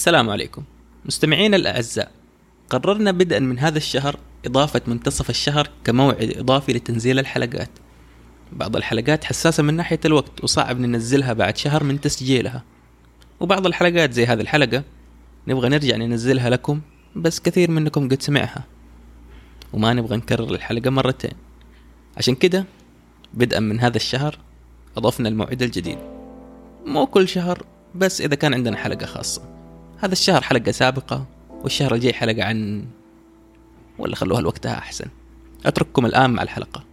السلام عليكم. مستمعينا الأعزاء قررنا بدءا من هذا الشهر إضافة منتصف الشهر كموعد إضافي لتنزيل الحلقات. بعض الحلقات حساسة من ناحية الوقت وصعب ننزلها بعد شهر من تسجيلها. وبعض الحلقات زي هذه الحلقة نبغى نرجع ننزلها لكم بس كثير منكم قد سمعها. وما نبغى نكرر الحلقة مرتين. عشان كده بدءا من هذا الشهر أضفنا الموعد الجديد. مو كل شهر بس إذا كان عندنا حلقة خاصة. هذا الشهر حلقة سابقة والشهر الجاي حلقة عن ولا خلوها لوقتها أحسن. أترككم الآن مع الحلقة.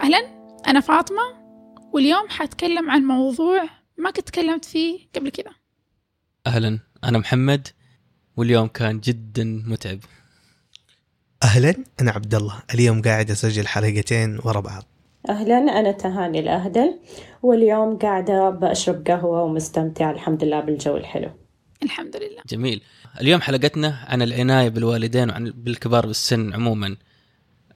أهلا أنا فاطمة واليوم حتكلم عن موضوع ما كنت تكلمت فيه قبل كذا. أهلا أنا محمد واليوم كان جدا متعب. أهلا؟ أنا عبد الله اليوم قاعد أسجل حلقتين ورا بعض. أهلا. أنا تهاني الأهدل. واليوم قاعدة بشرب قهوة ومستمتعة الحمد لله بالجو الحلو. الحمد لله. جميل. اليوم حلقتنا عن العناية بالوالدين وعن بالكبار بالسن عموما.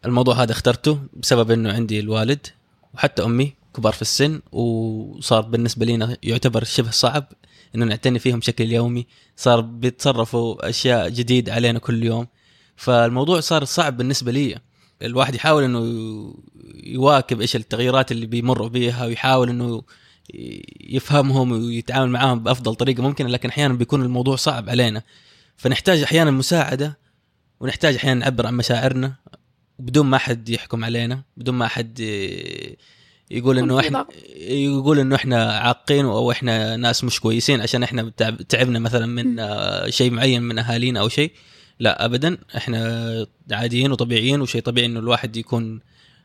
الموضوع هذا اخترته بسبب إنه عندي الوالد وحتى أمي كبار في السن وصار بالنسبة لنا يعتبر شبه صعب. إنه نعتني فيهم بشكل يومي. صار بيتصرفوا أشياء جديد علينا كل يوم. فالموضوع صار صعب بالنسبة لي. الواحد يحاول إنه يواكب إيش التغييرات اللي بيمروا بيها ويحاول إنه يفهمهم ويتعامل معاهم بأفضل طريقة ممكنة. لكن أحيانا بيكون الموضوع صعب علينا. فنحتاج أحيانا مساعدة ونحتاج أحيانا نعبر عن مشاعرنا بدون ما حد يحكم علينا بدون ما حد يقول إنه إحنا يقول إنه إحنا عاقين أو إحنا ناس مش كويسين عشان إحنا تعب- تعبنا مثلا من آه، شيء معين من أهالينا أو شيء. لا ابدا إحنا عاديين وطبيعيين وشيء طبيعي إنه الواحد يكون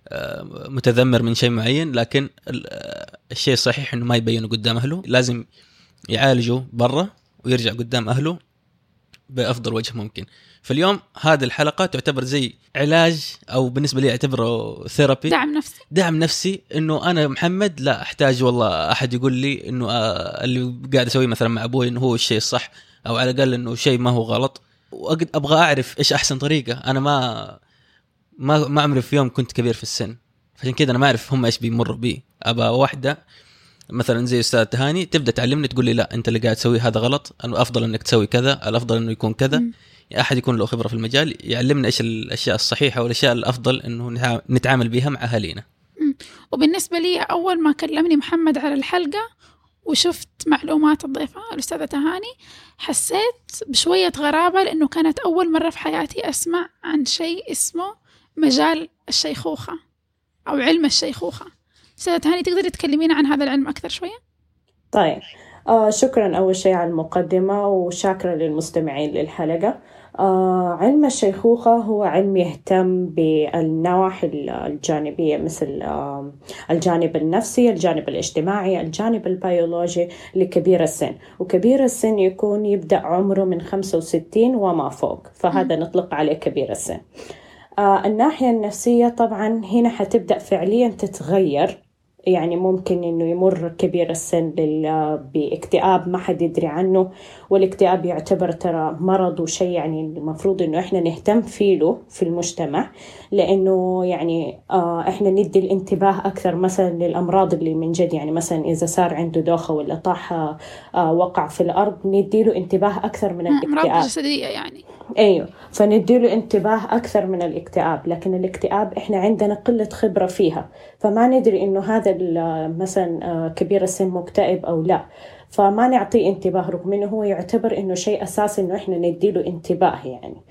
آه، متذمر من شيء معين لكن آه، الشيء الصحيح إنه ما يبينه قدام أهله. لازم يعالجه برا ويرجع قدام أهله. بأفضل وجه ممكن. فاليوم هذه الحلقة تعتبر زي علاج أو بالنسبة لي أعتبره therapy دعم نفسي. دعم نفسي إنه أنا محمد لا أحتاج والله أحد يقول لي إنه آه، اللي قاعد أسويه مثلا مع أبوي إنه هو الشيء الصح أو على الأقل إنه شيء ما هو غلط. وأقد- أبغى أعرف إيش أحسن طريقة. أنا ما ما ما عمري في يوم كنت كبير في السن. عشان كذا أنا ما أعرف هم إيش بيمروا بي ابى واحدة مثلا زي أستاذ تهاني تبدأ تعلمني تقول لي لا أنت اللي قاعد تسويه هذا غلط الافضل إنك تسوي كذا الأفضل إنه يكون كذا. مم. أحد يكون له خبرة في المجال يعلمنا إيش الأشياء الصحيحة والأشياء الأفضل إنه نتع- نتعامل بها مع أهالينا. وبالنسبة لي أول ما كلمني محمد على الحلقة وشفت معلومات الضيفة الأستاذة تهاني حسيت بشوية غرابة لأنه كانت أول مرة في حياتي أسمع عن شيء اسمه مجال الشيخوخة أو علم الشيخوخة. أستاذة تهاني تقدري تكلمينا عن هذا العلم أكثر شوية؟ طيب. آه شكرا أول شيء على المقدمة وشاكرا للمستمعين للحلقة. آه علم الشيخوخة هو علم يهتم بالنواحي الجانبية مثل آه الجانب النفسي الجانب الاجتماعي الجانب البيولوجي لكبير السن. وكبير السن يكون يبدأ عمره من 65 وما فوق فهذا نطلق عليه كبير السن. آه الناحية النفسية طبعا هنا حتبدأ فعليا تتغير. يعني ممكن إنه يمر كبير السن باكتئاب ما حد يدري عنه والاكتئاب يعتبر ترى مرض وشيء يعني المفروض إنه إحنا نهتم فيه له في المجتمع لإنه يعني آه إحنا ندي الانتباه أكثر مثلا للأمراض اللي من جد يعني مثلا إذا صار عنده دوخة ولا طاح آه وقع في الأرض ندي له انتباه أكثر من الاكتئاب. جسدية يعني. أيوه. فنديله انتباه أكثر من الاكتئاب لكن الاكتئاب إحنا عندنا قلة خبرة فيها. فما ندري إنه هذا مثلا آه، كبير السن مكتئب أو لا. فما نعطيه انتباه رغم إنه هو يعتبر إنه شيء أساسي إنه إحنا نديله انتباه يعني.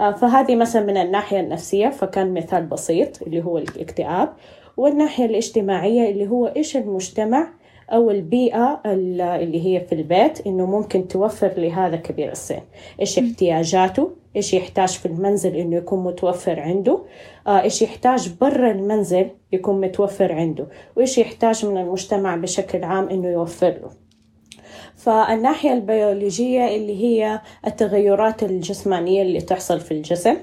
آه، فهذه مثلا من الناحية النفسية فكان مثال بسيط اللي هو الاكتئاب. والناحية الاجتماعية اللي هو إيش المجتمع أو البيئة ال- اللي هي في البيت إنه ممكن توفر لهذا كبير السن. إيش احتياجاته؟ إيش يحتاج في المنزل إنه يكون متوفر عنده؟ آه، إيش يحتاج برا المنزل يكون متوفر عنده؟ وإيش يحتاج من المجتمع بشكل عام إنه يوفر له؟ فالناحية البيولوجية اللي هي التغيرات الجسمانية اللي تحصل في الجسم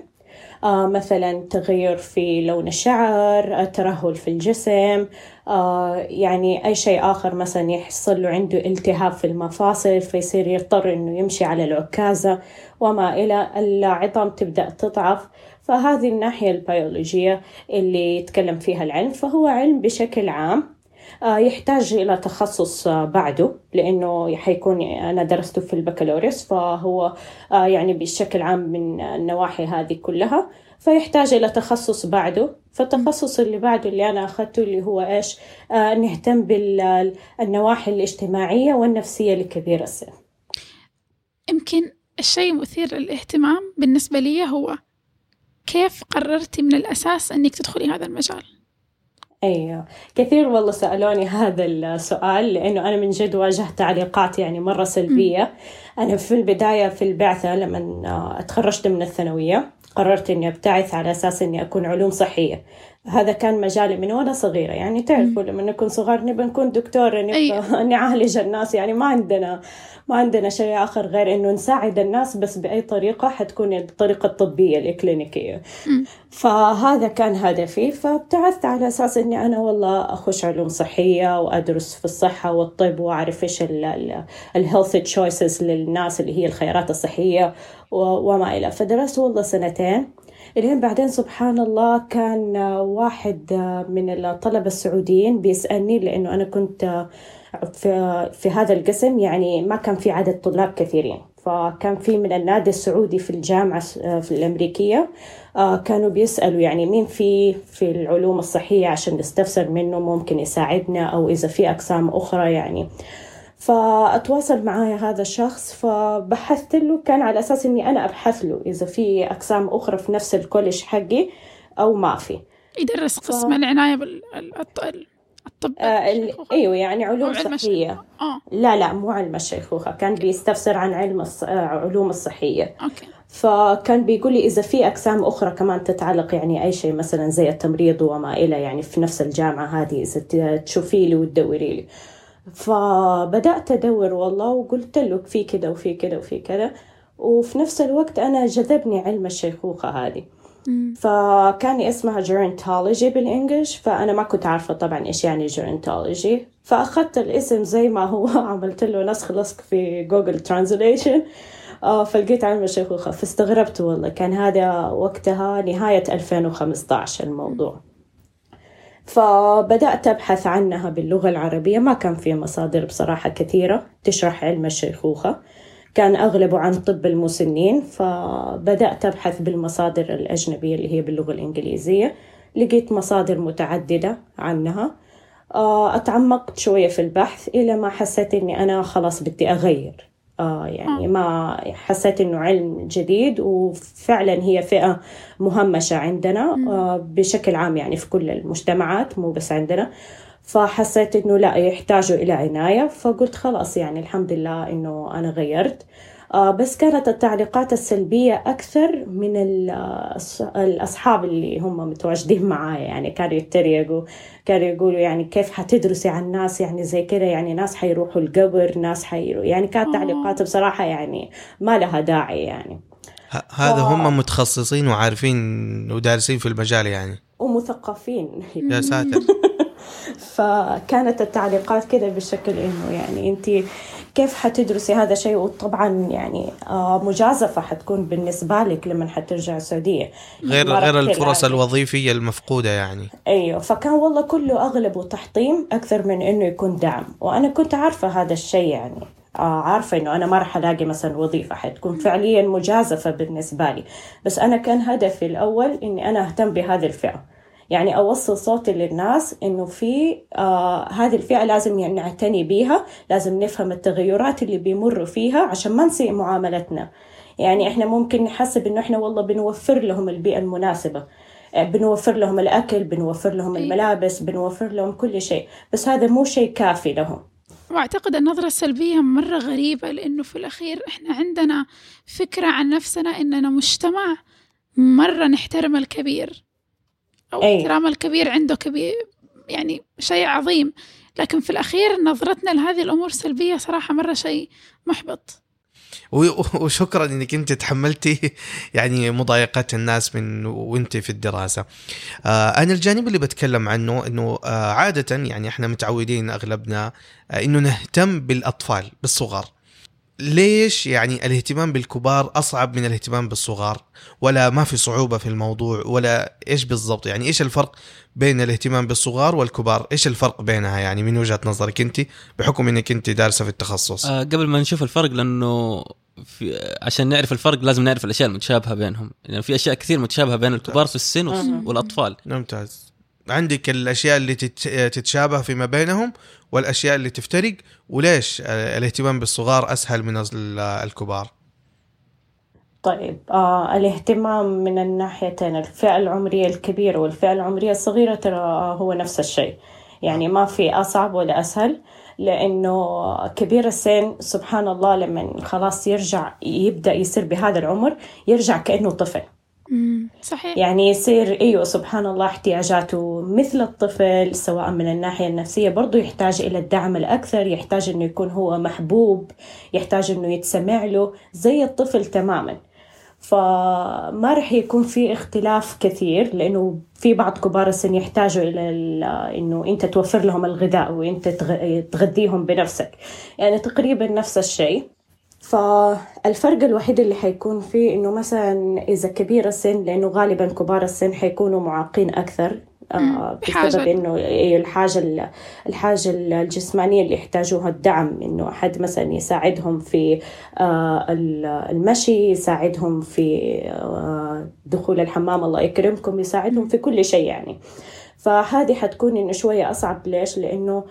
مثلا تغير في لون الشعر آه ترهل في الجسم آه يعني أي شيء آخر مثلا يحصل له عنده التهاب في المفاصل فيصير يضطر إنه يمشي على العكازة وما إلى العظام تبدأ تضعف. فهذه الناحية البيولوجية اللي يتكلم فيها العلم فهو علم بشكل عام. آه، يحتاج إلى تخصص آه، بعده لأنه حيكون أنا درسته في البكالوريوس فهو آه، يعني بشكل عام من النواحي هذه كلها فيحتاج إلى تخصص بعده. فالتخصص اللي بعده اللي أنا أخذته اللي هو إيش؟ نهتم بالنواحي الاجتماعية والنفسية لكبير السن. يمكن الشيء مثير للاهتمام بالنسبة لي هو كيف قررتي من الأساس أنك تدخلي هذا المجال؟ أيوه كثير والله سألوني هذا السؤال لأنه أنا من جد واجهت تعليقات يعني مرة سلبية. أنا في البداية في البعثة لما تخرجت من الثانوية قررت إني أبتعث على أساس إني أكون علوم صحية. هذا كان مجالي من وأنا صغيرة. يعني تعرفوا لما نكون صغار نبى نكون دكتور نبى أيوة. نعالج الناس. يعني ما عندنا ما عندنا شيء آخر غير إنه نساعد الناس بس بأي طريقة حتكون الطريقة الطبية الإكلينيكية فهذا كان هدفي. فابتعثت على أساس إني أنا والله أخش علوم صحية وأدرس في الصحة والطب وأعرف إيش ال health choices للناس اللي هي الخيارات الصحية وما إلى. فدرست والله سنتين. الين بعدين سبحان الله كان واحد من الطلبة السعوديين بيسألني لأنه أنا كنت في, في هذا القسم يعني ما كان في عدد طلاب كثيرين. فكان في من النادي السعودي في الجامعة في الأمريكية آه، كانوا بيسألوا يعني مين في في العلوم الصحية عشان نستفسر منه ممكن يساعدنا أو إذا في أقسام أخرى يعني. فأتواصل معايا هذا الشخص فبحثت له كان على أساس إني أنا أبحث له إذا في أقسام أخرى في نفس الكوليج حقي أو ما في. يدرس قسم ف... العناية بال الطب آه إيوه يعني علوم صحية. آه. لا لا مو علم الشيخوخة كان بيستفسر عن علم الص... آه علوم الصحية. أوكي. فكان بيقول لي إذا في أقسام أخرى كمان تتعلق يعني أي شيء مثلا زي التمريض وما إلى يعني في نفس الجامعة هذه إذا تشوفي لي وتدوري لي. فبدأت أدور والله وقلت له في كذا وفي كذا وفي كذا وفي نفس الوقت أنا جذبني علم الشيخوخة هذه. فكان اسمها gerontology بال English فأنا ما كنت عارفة طبعا إيش يعني gerontology فأخذت الاسم زي ما هو عملت له نسخ لصق في Google Translation آه فلقيت علم الشيخوخة فاستغربت والله كان هذا وقتها نهاية 2015 الموضوع. فبدأت أبحث عنها باللغة العربية. ما كان في مصادر بصراحة كثيرة تشرح علم الشيخوخة. كان أغلبه عن طب المسنين فبدأت أبحث بالمصادر الأجنبية اللي هي باللغة الإنجليزية. لقيت مصادر متعددة عنها. آه، أتعمقت شوية في البحث إلى ما حسيت إني أنا خلاص بدي أغير. آه يعني ما حسيت إنه علم جديد وفعلا هي فئة مهمشة عندنا آه بشكل عام يعني في كل المجتمعات مو بس عندنا. فحسيت إنه لا يحتاجوا إلى عناية فقلت خلاص يعني الحمد لله إنه أنا غيرت. آه بس كانت التعليقات السلبية أكثر من الأصحاب اللي هم متواجدين معايا. يعني كانوا يتريقوا كانوا يقولوا يعني كيف حتدرسي عن ناس؟ يعني زي كذا يعني ناس حيروحوا القبر ناس حيروحوا يعني كانت تعليقات بصراحة يعني ما لها داعي يعني. هذا ف... هم متخصصين وعارفين ودارسين في المجال يعني. ومثقفين. يا ساتر. فكانت التعليقات كذا بالشكل إنه يعني انت كيف حتدرسي هذا الشيء وطبعا يعني آه، مجازفة حتكون بالنسبة لك لما حترجع السعودية. غير غير الفرص يعني. الوظيفية المفقودة يعني. أيوه فكان والله كله اغلبه تحطيم أكثر من إنه يكون دعم. وأنا كنت عارفة هذا الشيء يعني. آه عارفة إنه أنا ما راح ألاقي مثلا وظيفة حتكون فعليا مجازفة بالنسبة لي. بس أنا كان هدفي الأول إني أنا أهتم بهذه الفئة. يعني أوصل صوتي للناس إنه في آه هذه الفئة لازم يعني نعتني بيها لازم نفهم التغيرات اللي بيمروا فيها عشان ما نسيء معاملتنا. يعني إحنا ممكن نحسب إنه إحنا والله بنوفر لهم البيئة المناسبة. آه، بنوفر لهم الأكل بنوفر لهم الملابس بنوفر لهم كل شيء. بس هذا مو شيء كافي لهم. وأعتقد النظرة السلبية مرة غريبة لأنه في الأخير إحنا عندنا فكرة عن نفسنا إننا مجتمع مرة نحترم الكبير. أو أي. احترام الكبير عنده كبير يعني شيء عظيم لكن في الأخير نظرتنا لهذه الأمور سلبية صراحة مرة شيء محبط وشكرا إنك أنت تحملتي يعني مضايقات الناس من وأنت في الدراسة. آه أنا الجانب اللي بتكلم عنه إنه آه عادة يعني إحنا متعودين أغلبنا آه إنه نهتم بالأطفال بالصغار. ليش يعني الاهتمام بالكبار أصعب من الاهتمام بالصغار؟ ولا ما في صعوبة في الموضوع ولا إيش بالضبط؟ يعني إيش الفرق بين الاهتمام بالصغار والكبار؟ إيش الفرق بينها يعني من وجهة نظرك أنت بحكم إنك أنت دارسة في التخصص؟ آه قبل ما نشوف الفرق لأنه في عشان نعرف الفرق لازم نعرف الأشياء المتشابهة بينهم. يعني في أشياء كثير متشابهة بين الكبار في السن مم. والأطفال. ممتاز. عندك الأشياء اللي تت- تتشابه فيما بينهم والأشياء اللي تفترق وليش الاهتمام بالصغار أسهل من ال- الكبار طيب آه الاهتمام من الناحيتين الفئة العمرية الكبيرة والفئة العمرية الصغيرة ترى هو نفس الشيء يعني ما في أصعب ولا أسهل لأنه كبير السن سبحان الله لما خلاص يرجع يبدأ يصير بهذا العمر يرجع كأنه طفل. صحيح. يعني يصير إيوه سبحان الله احتياجاته مثل الطفل سواء من الناحية النفسية برضه يحتاج إلى الدعم الأكثر يحتاج إنه يكون هو محبوب يحتاج إنه يتسمع له زي الطفل تماما. فما رح يكون في اختلاف كثير لأنه في بعض كبار السن يحتاجوا إلى ال- إنه أنت توفر لهم الغذاء وأنت تغ- تغذيهم بنفسك. يعني تقريبا نفس الشيء. فالفرق الوحيد اللي حيكون فيه إنه مثلا إذا كبير السن لأنه غالبا كبار السن حيكونوا معاقين أكثر آه. بسبب إنه إيه الحاجة ال- الحاجة الجسمانية اللي يحتاجوها الدعم إنه أحد مثلا يساعدهم في آه ال- المشي يساعدهم في آه دخول الحمام الله يكرمكم يساعدهم في كل شيء يعني فهذه حتكون إنه شوية أصعب ليش؟ لأنه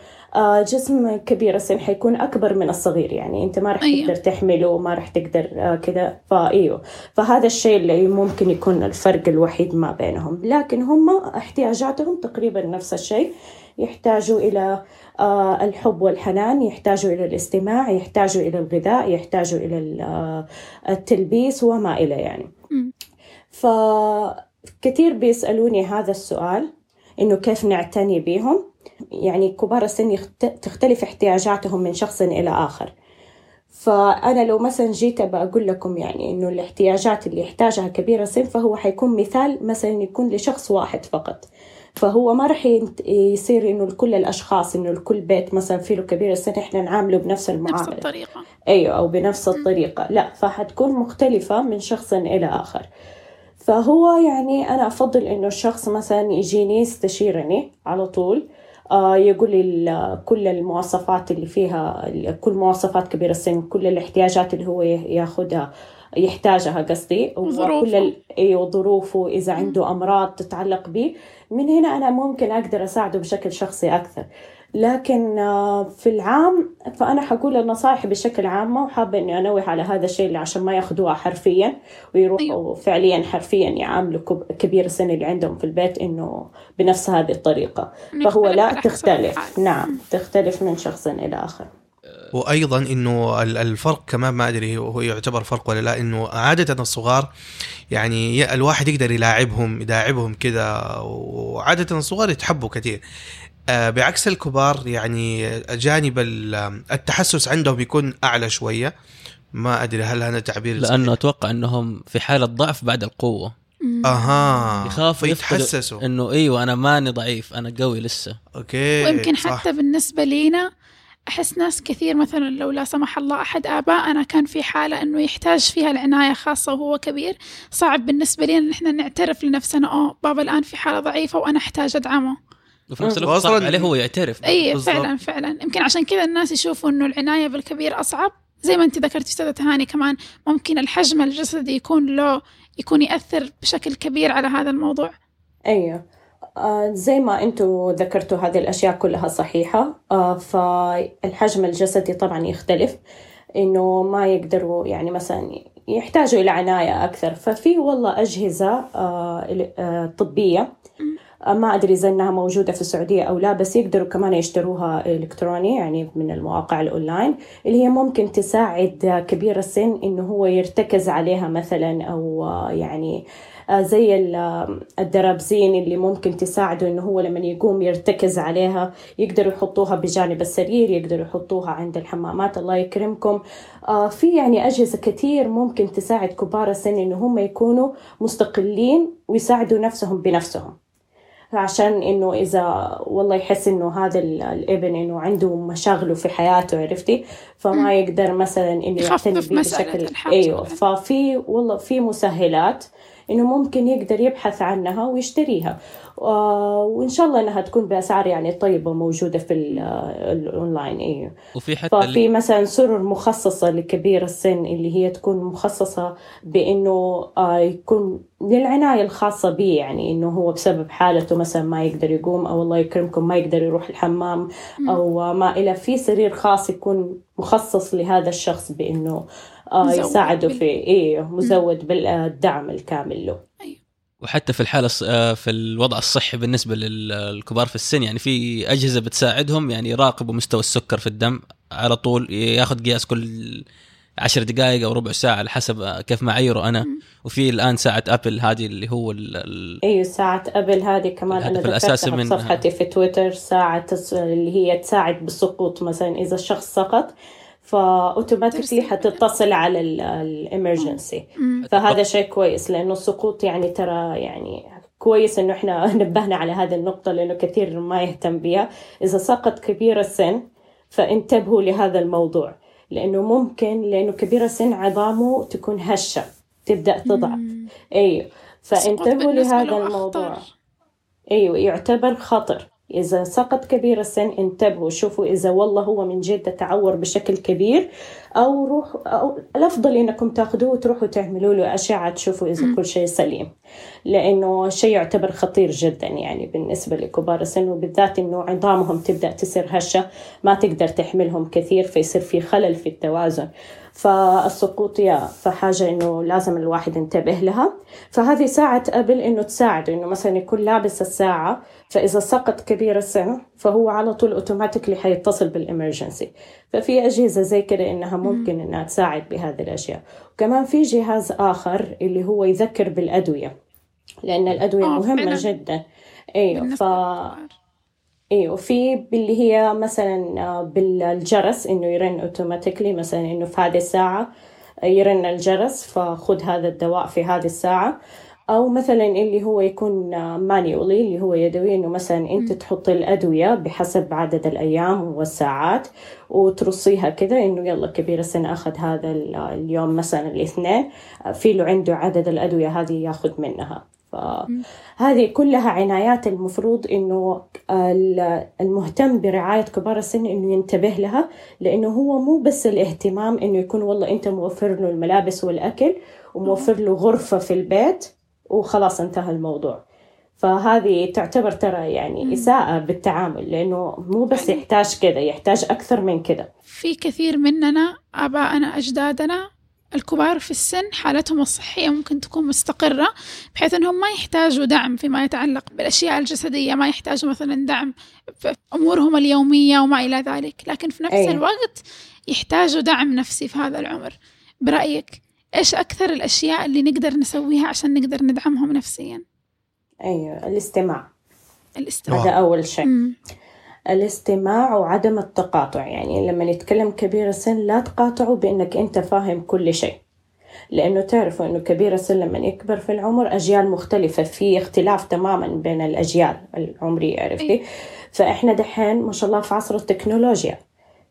جسم كبير السن حيكون أكبر من الصغير يعني أنت ما رح أيوة. تقدر تحمله ما رح تقدر آه كذا. فايوه فهذا الشيء اللي ممكن يكون الفرق الوحيد ما بينهم. لكن هم احتياجاتهم تقريبا نفس الشيء. يحتاجوا إلى آه الحب والحنان يحتاجوا إلى الاستماع يحتاجوا إلى الغذاء يحتاجوا آه التلبيس وما إلى يعني. فكثير بيسألوني هذا السؤال إنه كيف نعتني بهم يعني كبار السن تختلف احتياجاتهم من شخص إلى آخر. فأنا لو مثلا جيت بقول لكم يعني إنه الاحتياجات اللي يحتاجها كبير السن فهو حيكون مثال مثلا يكون لشخص واحد فقط. فهو ما رح ينت- يصير إنه لكل الأشخاص إنه لكل بيت مثلا فيه له كبير السن إحنا نعامله بنفس نفس المعاملة الطريقة. أيوه أو بنفس الطريقة. لا فحتكون مختلفة من شخص إلى آخر. فهو يعني أنا أفضل إنه الشخص مثلا يجيني يستشيرني على طول. يقول لي كل المواصفات اللي فيها كل مواصفات كبير السن كل الاحتياجات اللي هو ياخذها يحتاجها قصدي. وكل أيوه ظروفه إذا عنده أمراض تتعلق به. من هنا أنا ممكن أقدر أساعده بشكل شخصي أكثر. لكن آه، في العام فأنا حقول النصائح بشكل عام وحابة إني أنوه على هذا الشيء اللي عشان ما ياخذوها حرفيا ويروحوا أيوة. فعليا حرفيا يعاملوا كب- كبير السن اللي عندهم في البيت إنه بنفس هذه الطريقة. فهو لا تختلف. نعم تختلف من شخص إلى آخر. وأيضا إنه ال- الفرق كمان ما أدري هو يعتبر فرق ولا لا إنه عادة الصغار يعني الواحد يقدر يلاعبهم يداعبهم كذا وعادة الصغار يتحبوا كثير آه، بعكس الكبار يعني جانب ال- التحسس عندهم يكون أعلى شوية ما أدري هل هذا تعبير لأنه صحيح؟ أتوقع إنهم في حاله ضعف بعد القوة. أها يخافوا يتحسسوا إنه إيوه أنا ماني ضعيف أنا قوي لسه أوكي ويمكن صح. حتى بالنسبة لينا أحس ناس كثير مثلا لو لا سمح الله أحد آبائنا كان في حالة إنه يحتاج فيها العناية خاصة وهو كبير صعب بالنسبة لنا إن إحنا نعترف لنفسنا أوه بابا الآن في حالة ضعيفة وأنا أحتاج أدعمه. وفي نفس. الوقت صعب عليه هو يعترف. أي بالضبط. فعلا. فعلا يمكن عشان كذا الناس يشوفوا إنه العناية بالكبير أصعب. زي ما أنت ذكرتي أستاذة تهاني كمان ممكن الحجم الجسدي يكون له يكون يأثر بشكل كبير على هذا الموضوع. أيوة. آه زي ما أنتوا ذكرتوا هذه الأشياء كلها صحيحة. آه فالحجم الجسدي طبعا يختلف إنه ما يقدروا يعني مثلا يحتاجوا إلى عناية أكثر. ففي والله أجهزة آه آه طبية. ما أدري إذا إنها موجودة في السعودية أو لا بس يقدروا كمان يشتروها إلكتروني يعني من المواقع الأونلاين اللي هي ممكن تساعد كبير السن إنه هو يرتكز عليها مثلا أو يعني زي الدرابزين اللي ممكن تساعده إنه هو لما يقوم يرتكز عليها يقدروا يحطوها بجانب السرير يقدروا يحطوها عند الحمامات. الله يكرمكم. في يعني أجهزة كثير ممكن تساعد كبار السن إنه هم يكونوا مستقلين ويساعدوا نفسهم بنفسهم. عشان إنه إذا والله يحس إنه هذا الابن إنه عنده مشاغله في حياته عرفتي؟ فما يقدر مثلا إنه يعتني به بشكل أيوه. ففي والله في مسهلات إنه ممكن يقدر يبحث عنها ويشتريها. وإن شاء الله إنها تكون بأسعار يعني طيبة موجوده في الأونلاين أيوه وفي حتى ففي اللي... مثلا سرر مخصصة لكبير السن اللي هي تكون مخصصة بإنه يكون للعناية الخاصة به يعني إنه هو بسبب حالته مثلا ما يقدر يقوم أو الله يكرمكم ما يقدر يروح الحمام أو ما إلى في سرير خاص يكون مخصص لهذا الشخص بإنه يساعده في إيه مزود بالدعم الكامل له. وحتى في الحالة في الوضع الصحي بالنسبة للكبار في السن يعني في أجهزة بتساعدهم يعني يراقبوا مستوى السكر في الدم على طول ياخذ قياس كل عشر دقائق أو ربع ساعة على حسب كيف ما اعيره أنا. وفي الآن ساعة أبل هذه اللي هو ال أيوه ساعة أبل هذه كمان أنا ذكرتها من صفحتي في تويتر ساعة اللي هي تساعد بالسقوط مثلا إذا الشخص سقط. فأوتوماتيكلي حتتصل على الإمرجنسي. فهذا شيء كويس لأنه السقوط يعني ترى يعني كويس إنه إحنا نبهنا على هذه النقطة لأنه كثير ما يهتم بها إذا سقط كبير السن فانتبهوا لهذا الموضوع لأنه ممكن لأنه كبير السن عظامه تكون هشة تبدأ تضعف أيوه فانتبهوا لهذا الموضوع. أيوه يعتبر خطر. إذا سقط كبير السن انتبهوا شوفوا إذا والله هو من جد تعور بشكل كبير أو روح أو الأفضل إنكم تأخذوه وتروحوا تعملوا له أشعة تشوفوا إذا كل شيء سليم. لأنه شيء يعتبر خطير جدا يعني بالنسبة لكبار السن وبالذات إنه عظامهم تبدأ تصير هشة ما تقدر تحملهم كثير فيصير في خلل في التوازن. فالسقوط يا فحاجة إنه لازم الواحد ينتبه لها. فهذه ساعة قبل إنه تساعده إنه مثلا يكون لابس الساعة فإذا سقط كبير السن فهو على طول أوتوماتيكلي حيتصل بالإمرجنسي ففي أجهزة زي كده إنها ممكن إنها تساعد بهذه الأشياء. وكمان في جهاز آخر اللي هو يذكر بالأدوية لأن الأدوية مهمة جدا. أيوه ف أيوه في باللي هي مثلا بالجرس إنه يرن اوتوماتيكلي مثلا إنه في هذه الساعة يرن الجرس فخذ هذا الدواء في هذه الساعة. أو مثلا اللي هو يكون مانيولي اللي هو يدوي إنه مثلا أنت تحطي الأدوية بحسب عدد الأيام والساعات وترصيها كذا إنه يلا كبير السن أخذ هذا اليوم مثلا الاثنين. في له عنده عدد الأدوية هذه ياخذ منها. فهذه كلها عنايات المفروض إنه المهتم برعاية كبار السن إنه ينتبه لها لأنه هو مو بس الاهتمام إنه يكون والله أنت موفر له الملابس والأكل وموفر له غرفة في البيت وخلاص انتهى الموضوع. فهذه تعتبر ترى يعني إساءة بالتعامل لأنه مو بس يحتاج كذا يحتاج أكثر من كذا. في كثير مننا آبائنا أجدادنا الكبار في السن حالتهم الصحية ممكن تكون مستقرة بحيث أنهم ما يحتاجوا دعم فيما يتعلق بالأشياء الجسدية ما يحتاجوا مثلا دعم في أمورهم اليومية وما إلى ذلك. لكن في نفس أيه. الوقت يحتاجوا دعم نفسي في هذا العمر. برأيك إيش أكثر الأشياء اللي نقدر نسويها عشان نقدر ندعمهم نفسيا؟ أيوة الاستماع. الاستماع. هذا أول شيء. الاستماع وعدم التقاطع. يعني لما نتكلم كبير السن لا تقاطعوا بأنك أنت فاهم كل شيء. لأنه تعرفوا أنه كبير السن لما يكبر في العمر أجيال مختلفة في اختلاف تماما بين الأجيال العمرية عرفتي؟ فإحنا دحين ما شاء الله في عصر التكنولوجيا.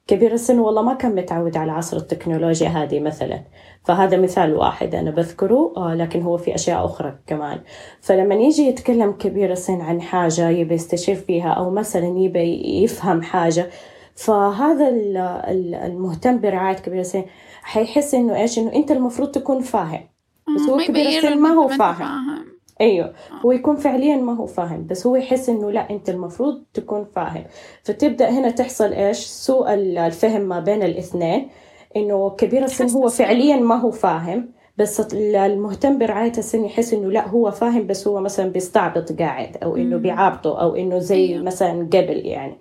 كبير السن والله ما كان متعود على عصر التكنولوجيا هذه مثلا. فهذا مثال واحد أنا بذكره آه لكن هو في أشياء أخرى كمان. فلما يجي يتكلم كبير السن عن حاجة يبي يستشير فيها أو مثلا يبي يفهم حاجة فهذا المهتم برعاية كبير السن حيحس إنه إيش؟ إنه أنت المفروض تكون فاهم. بس هو كبير السن ما هو فاهم, فاهم. أيوه. هو يكون فعليا ما هو فاهم بس هو يحس إنه لا أنت المفروض تكون فاهم. فتبدأ هنا تحصل إيش؟ سوء الفهم ما بين الاثنين إنه كبير السن هو فعليا ما هو فاهم بس المهتم برعاية السن يحس إنه لا هو فاهم بس هو مثلا بيستعبط قاعد إنه مم. بيعابطه أو إنه زي أيوه. مثلا قبل يعني.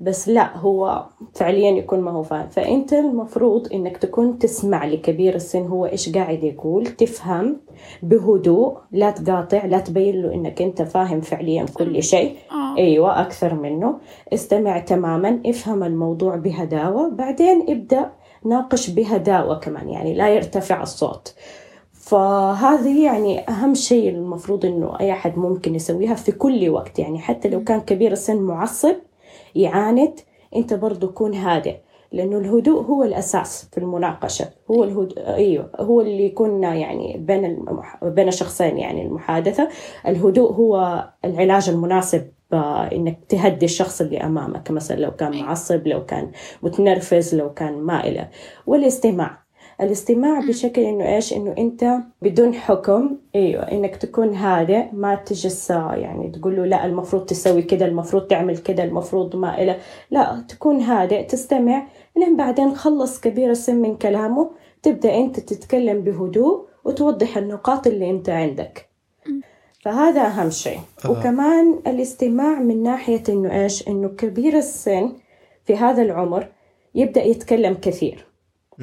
بس لا هو فعليا يكون ما هو فاهم فأنت المفروض إنك تكون تسمع لكبير السن هو إيش قاعد يقول تفهم بهدوء لا تقاطع لا تبين له إنك أنت فاهم فعليا كل شيء. آه. أيوه أكثر منه. استمع تماما افهم الموضوع بهداوة. بعدين ابدأ ناقش بهداوة كمان يعني لا يرتفع الصوت. فهذه يعني أهم شيء المفروض إنه أي أحد ممكن يسويها في كل وقت. يعني حتى لو كان كبير السن معصب يعاند أنت برضو كون هادئ لأنه الهدوء هو الأساس في المناقشة. هو الهدوء أيوه هو اللي يكون يعني بين المح... بين شخصين يعني المحادثة. الهدوء هو العلاج المناسب آه، إنك تهدي الشخص اللي أمامك. مثلا لو كان أي. معصب لو كان متنرفز لو كان ما إله والاستماع. الاستماع بشكل إنه إيش؟ إنه أنت بدون حكم أيوه إنك تكون هادئ ما تجلس آه، يعني تقول له لا المفروض تسوي كده المفروض تعمل كده المفروض ما إله لا تكون هادئ تستمع لين بعدين خلص كبير السن من كلامه تبدأ أنت تتكلم بهدوء وتوضح النقاط اللي أنت عندك. فهذا أهم شيء. آه. وكمان الاستماع من ناحية إنه إيش؟ إنه كبير السن في هذا العمر يبدأ يتكلم كثير.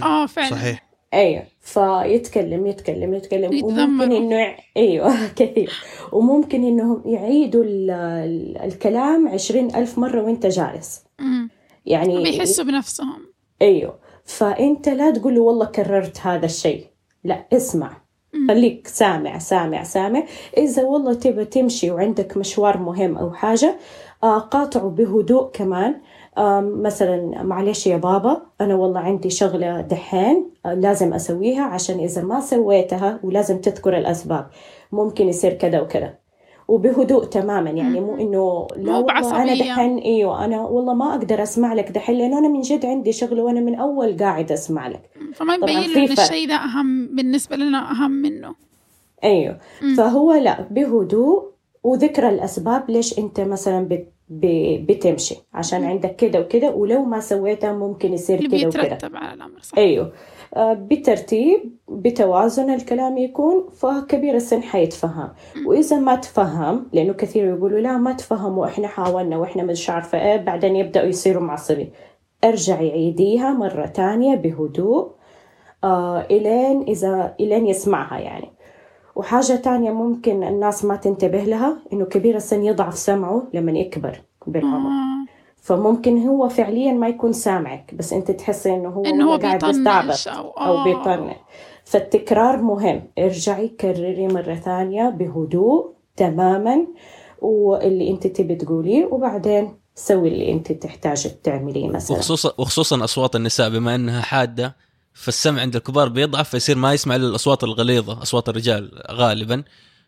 آه فعلا. صحيح. أيوه فيتكلم يتكلم يتكلم. وممكن إنه أيوه كثير وممكن إنهم يعيدوا ال- ال- الكلام عشرين ألف مرة وأنت جالس. مم. يعني بيحسوا بنفسهم. أيوه. فأنت لا تقول له والله كررت هذا الشيء. لا اسمع. خليك سامع سامع سامع. إذا والله تبى تمشي وعندك مشوار مهم أو حاجة آه، قاطعه بهدوء كمان. مثلا معلش يا بابا أنا والله عندي شغلة دحين آه، لازم أسويها عشان إذا ما سويتها ولازم تذكر الأسباب ممكن يصير كذا وكذا وبهدوء تماما يعني مو إنه لا والله أنا. دحين إيوه أنا والله ما أقدر أسمع لك دحين لأنه أنا من جد عندي شغلة وأنا من أول قاعد أسمع لك فما يبين ان. الشيء ده أهم بالنسبة لنا أهم منه إيوه مم. فهو لا بهدوء وذكر الأسباب ليش أنت مثلا بت بتمشي عشان عندك كده وكده ولو ما سويتها ممكن يصير كده وكده. بيترتب على الأمر صح. أيوه. آه، بترتيب بتوازن الكلام يكون فكبير السن حيتفهم. وإذا ما تفهم لأنه كثير يقولوا لا ما تفهم وإحنا حاولنا وإحنا مش عارفة إيه بعدين يبدأوا يصيروا معصبين. ارجعي عيديها مرة تانية بهدوء آه إلين إذا إلين يسمعها يعني. وحاجة تانية ممكن الناس ما تنتبه لها إنه كبير السن يضعف سمعه لما يكبر بالعمر. فممكن هو فعليا ما يكون سامعك بس أنت تحسي إنه هو إنه هو قاعد يستعبط أو أو آه. بيطنش فالتكرار مهم ارجعي كرري مرة ثانية بهدوء تماما واللي أنت تبي تقوليه وبعدين سوي اللي أنت تحتاج تعمليه مثلا وخصوصا وخصوصا أصوات النساء بما إنها حادة فالسمع عند الكبار بيضعف فيصير ما يسمع إلا الأصوات الغليظة أصوات الرجال غالبا.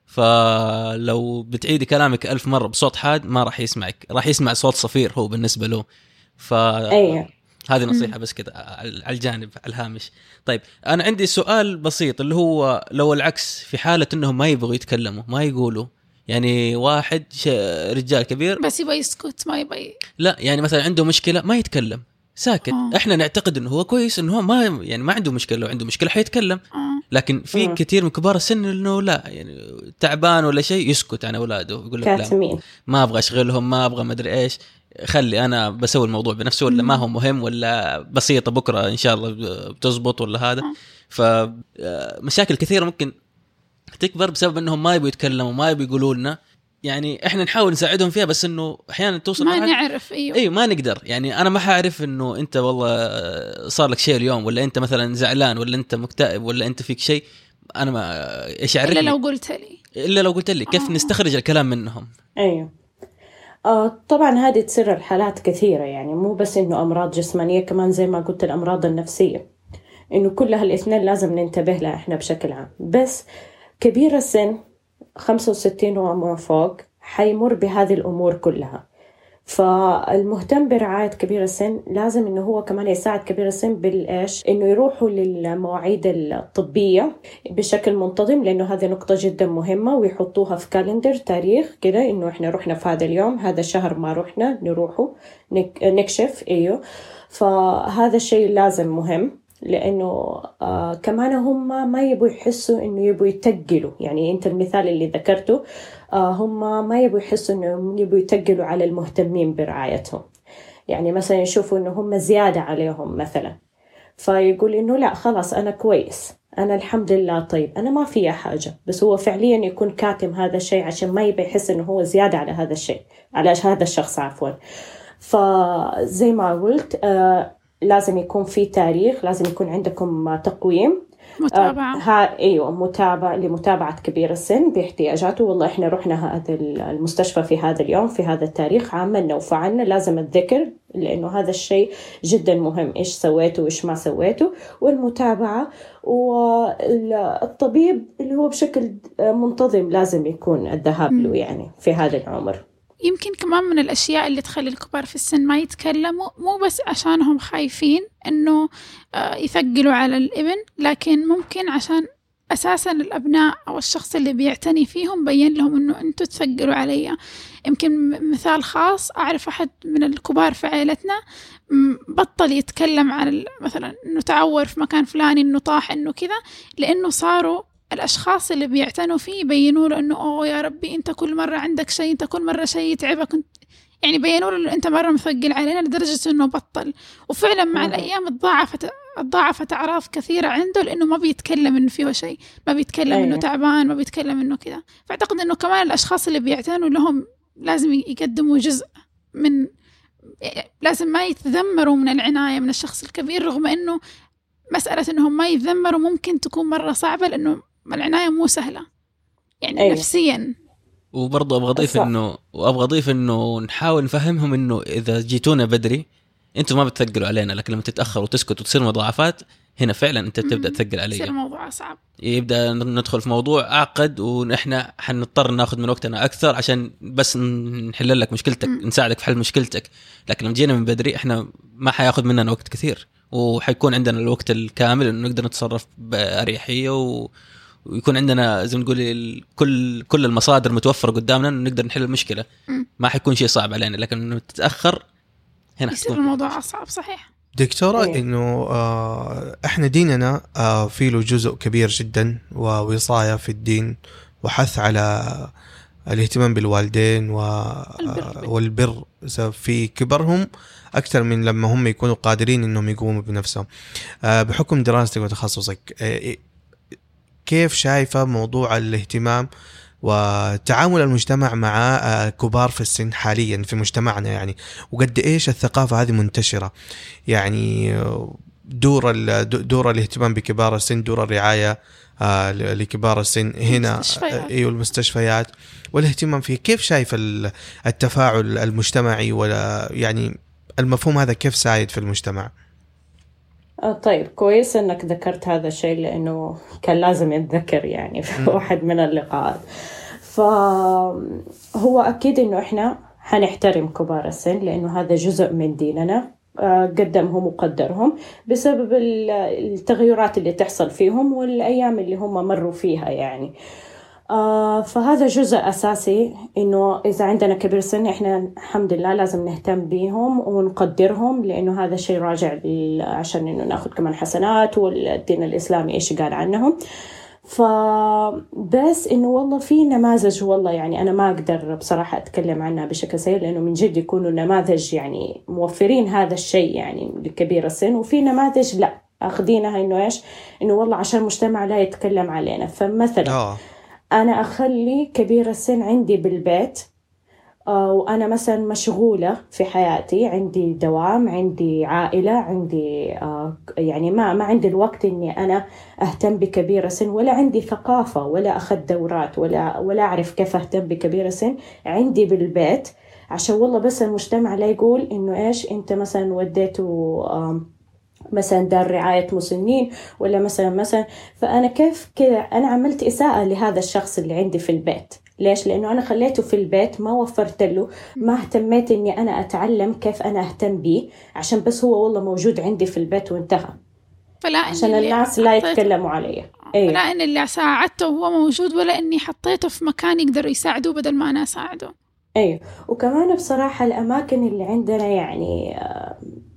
فلو بتعيدي كلامك ألف مرة بصوت حاد ما راح يسمعك راح يسمع صوت صفير هو بالنسبة له. ف أيوه. هذه نصيحة بس كذا على على الجانب على الهامش. طيب أنا عندي سؤال بسيط اللي هو لو العكس في حالة أنهم ما يبغوا يتكلموا ما يقولوا يعني واحد ش- رجال كبير بس يبغى يسكت ما يبغى لا يعني مثلا عنده مشكلة ما يتكلم. ساكت آه. إحنا نعتقد إنه هو كويس إنه هو ما يعني ما عنده مشكلة لو عنده مشكلة حيتكلم آه. لكن في. كثير من كبار السن إنه لا يعني تعبان ولا شيء يسكت عن أولاده يقول لك لا كاتمين ما أبغى أشغلهم ما أبغى مدري إيش خلي أنا بسوي الموضوع بنفسي ولا ما هو مهم ولا بسيطة بكرة إن شاء الله بتزبط ولا هذا آه. فمشاكل كثيرة ممكن تكبر بسبب إنهم ما يبغوا يتكلموا ما يبغوا يقولوا لنا يعني إحنا نحاول نساعدهم فيها بس إنه أحيانا توصل ما مرحلة- نعرف أيوه. أيوه ما نقدر. يعني أنا ما حأعرف إنه أنت والله صار لك شيء اليوم ولا أنت مثلا زعلان ولا أنت مكتئب ولا أنت فيك شيء. أنا ما إيش إلا اعرف لو قلت لي. إلا لو قلت لي. كيف آه. نستخرج الكلام منهم؟ أيوه. آه طبعا هذه تصير الحالات كثيرة يعني مو بس إنه أمراض جسمانية كمان زي ما قلت الأمراض النفسية. إنه كل هالاثنين لازم ننتبه لها إحنا بشكل عام. بس كبير السن 65 وما فوق حيمر بهذه الأمور كلها. فالمهتم برعاية كبير السن لازم إنه هو كمان يساعد كبير السن بالإيش؟ إنه يروحوا للمواعيد الطبية بشكل منتظم لأنه هذه نقطة جدا مهمة ويحطوها في كالندر تاريخ كده إنه إحنا رحنا في هذا اليوم هذا الشهر ما رحنا نروحوا نك- نكشف إيوه. فهذا الشيء لازم مهم. لأنه آه كمان هم ما يبوا يحسوا إنه يبوا يتقلوا. يعني أنت المثال اللي ذكرته آه هم ما يبوا يحسوا إنه يبوا يتقلوا على المهتمين برعايتهم. يعني مثلا يشوفوا إنه هم زيادة عليهم مثلا. فيقول إنه لا خلاص أنا كويس. أنا الحمد لله طيب. أنا ما فيها حاجة. بس هو فعليا يكون كاتم هذا الشيء عشان ما يبي يحس إنه هو زيادة على هذا الشيء. على هذا الشخص عفوا. فزي ما قلت آه لازم يكون في تاريخ لازم يكون عندكم تقويم. متابعة. آه ها إيوه متابعة لمتابعة كبير السن باحتياجاته. والله إحنا رحنا هذا المستشفى في هذا اليوم في هذا التاريخ عملنا وفعلنا لازم الذكر لأنه هذا الشيء جدا مهم إيش سويته وإيش ما سويته والمتابعة والطبيب اللي هو بشكل منتظم لازم يكون الذهاب له يعني في هذا العمر. يمكن كمان من الأشياء اللي تخلي الكبار في السن ما يتكلموا مو بس عشانهم خايفين إنه يثقلوا على الإبن لكن ممكن عشان أساسا الأبناء أو الشخص اللي بيعتني فيهم بين لهم إنه أنتوا تثقلوا علي. يمكن مثال خاص أعرف أحد من الكبار في عائلتنا بطل يتكلم عن مثلا إنه تعور في مكان فلاني إنه طاح إنه كذا لأنه صاروا الأشخاص اللي بيعتنوا فيه يبينوا له إنه أوه يا ربي أنت كل مرة عندك شيء أنت كل مرة شيء يتعبك يعني بينوا له أنت مرة مثقل علينا لدرجة إنه بطل. وفعلا مع الأيام تضاعفت تضاعفت أعراض كثيرة عنده لأنه ما بيتكلم إنه فيه شيء ما بيتكلم. إنه تعبان ما بيتكلم إنه كذا. فأعتقد إنه كمان الأشخاص اللي بيعتنوا لهم لازم يقدموا جزء من لازم ما يتذمروا من العناية من الشخص الكبير رغم إنه مسألة إنهم ما يتذمروا ممكن تكون مرة صعبة لأنه العناية مو سهلة. يعني أيوه. نفسيا. وبرضه أبغى أضيف انه وأبغى أضيف إنه نحاول نفهمهم إنه إذا جيتونا بدري أنتم ما بتثقلوا علينا لكن لما تتأخر وتسكت وتصير مضاعفات هنا فعلا أنت تبدأ تثقل علي يصير الموضوع اصعب يبدأ ندخل في موضوع أعقد ونحن حنضطر ناخذ من وقتنا أكثر عشان بس نحل لك مشكلتك م. نساعدك في حل مشكلتك. لكن لما جينا من بدري إحنا ما حياخذ مننا وقت كثير وحيكون عندنا الوقت الكامل إنه نقدر نتصرف بأريحية و... ويكون عندنا زي ما نقول كل كل المصادر متوفرة قدامنا نقدر نحل المشكلة. ما حيكون شيء صعب علينا لكن إنه تتأخر هنا يصير الموضوع أصعب صحيح دكتورة؟ إنه آه إحنا ديننا آه في له جزء كبير جدا ووصايا في الدين وحث على الاهتمام بالوالدين و آه والبر في كبرهم أكثر من لما هم يكونوا قادرين إنهم يقوموا بنفسهم. آه بحكم دراستك وتخصصك آه كيف شايفة موضوع الاهتمام وتعامل المجتمع مع كبار في السن حاليا في مجتمعنا يعني؟ وقد إيش الثقافة هذه منتشرة؟ يعني دور دور الاهتمام بكبار السن دور الرعاية لكبار السن هنا إيوه المستشفيات والاهتمام فيه كيف شايف التفاعل المجتمعي ولا يعني المفهوم هذا كيف سايد في المجتمع؟ طيب كويس إنك ذكرت هذا الشيء لأنه كان لازم يتذكر يعني في واحد من اللقاءات. فهو أكيد إنه إحنا حنحترم كبار السن لأنه هذا جزء من ديننا. قدمهم وقدرهم بسبب التغيرات اللي تحصل فيهم والأيام اللي هم مروا فيها يعني. آه فهذا جزء أساسي إنه إذا عندنا كبير سن إحنا الحمد لله لازم نهتم بيهم ونقدرهم لأنه هذا شيء راجع عشان إنه ناخذ كمان حسنات والدين الإسلامي إيش قال عنهم فبس إنه والله في نماذج والله يعني أنا ما أقدر بصراحة أتكلم عنها بشكل سيء لأنه من جد يكونوا نماذج يعني موفرين هذا الشيء يعني لكبير السن وفي نماذج لا أخذينها إنه إيش؟ إنه والله عشان المجتمع لا يتكلم علينا فمثلا أوه. أنا أخلي كبير السن عندي بالبيت وأنا مثلا مشغولة في حياتي عندي دوام عندي عائلة عندي يعني ما ما عندي الوقت إني أنا أهتم بكبير السن ولا عندي ثقافة ولا أخذ دورات ولا ولا أعرف كيف أهتم بكبير السن عندي بالبيت. عشان والله بس المجتمع لا يقول إنه إيش أنت مثلا وديته مثلا دار رعاية مسنين ولا مثلا مثلا فأنا كيف كذا أنا عملت إساءة لهذا الشخص اللي عندي في البيت ليش؟ لأنه أنا خليته في البيت ما وفرت له ما اهتميت إني أنا أتعلم كيف أنا أهتم به عشان بس هو والله موجود عندي في البيت وانتهى فلا عشان الناس لا يتكلموا علي أيوه. لا إن اللي ساعدته وهو موجود ولا إني حطيته في مكان يقدر يساعده بدل ما أنا أساعده أيوه وكمان بصراحة الأماكن اللي عندنا يعني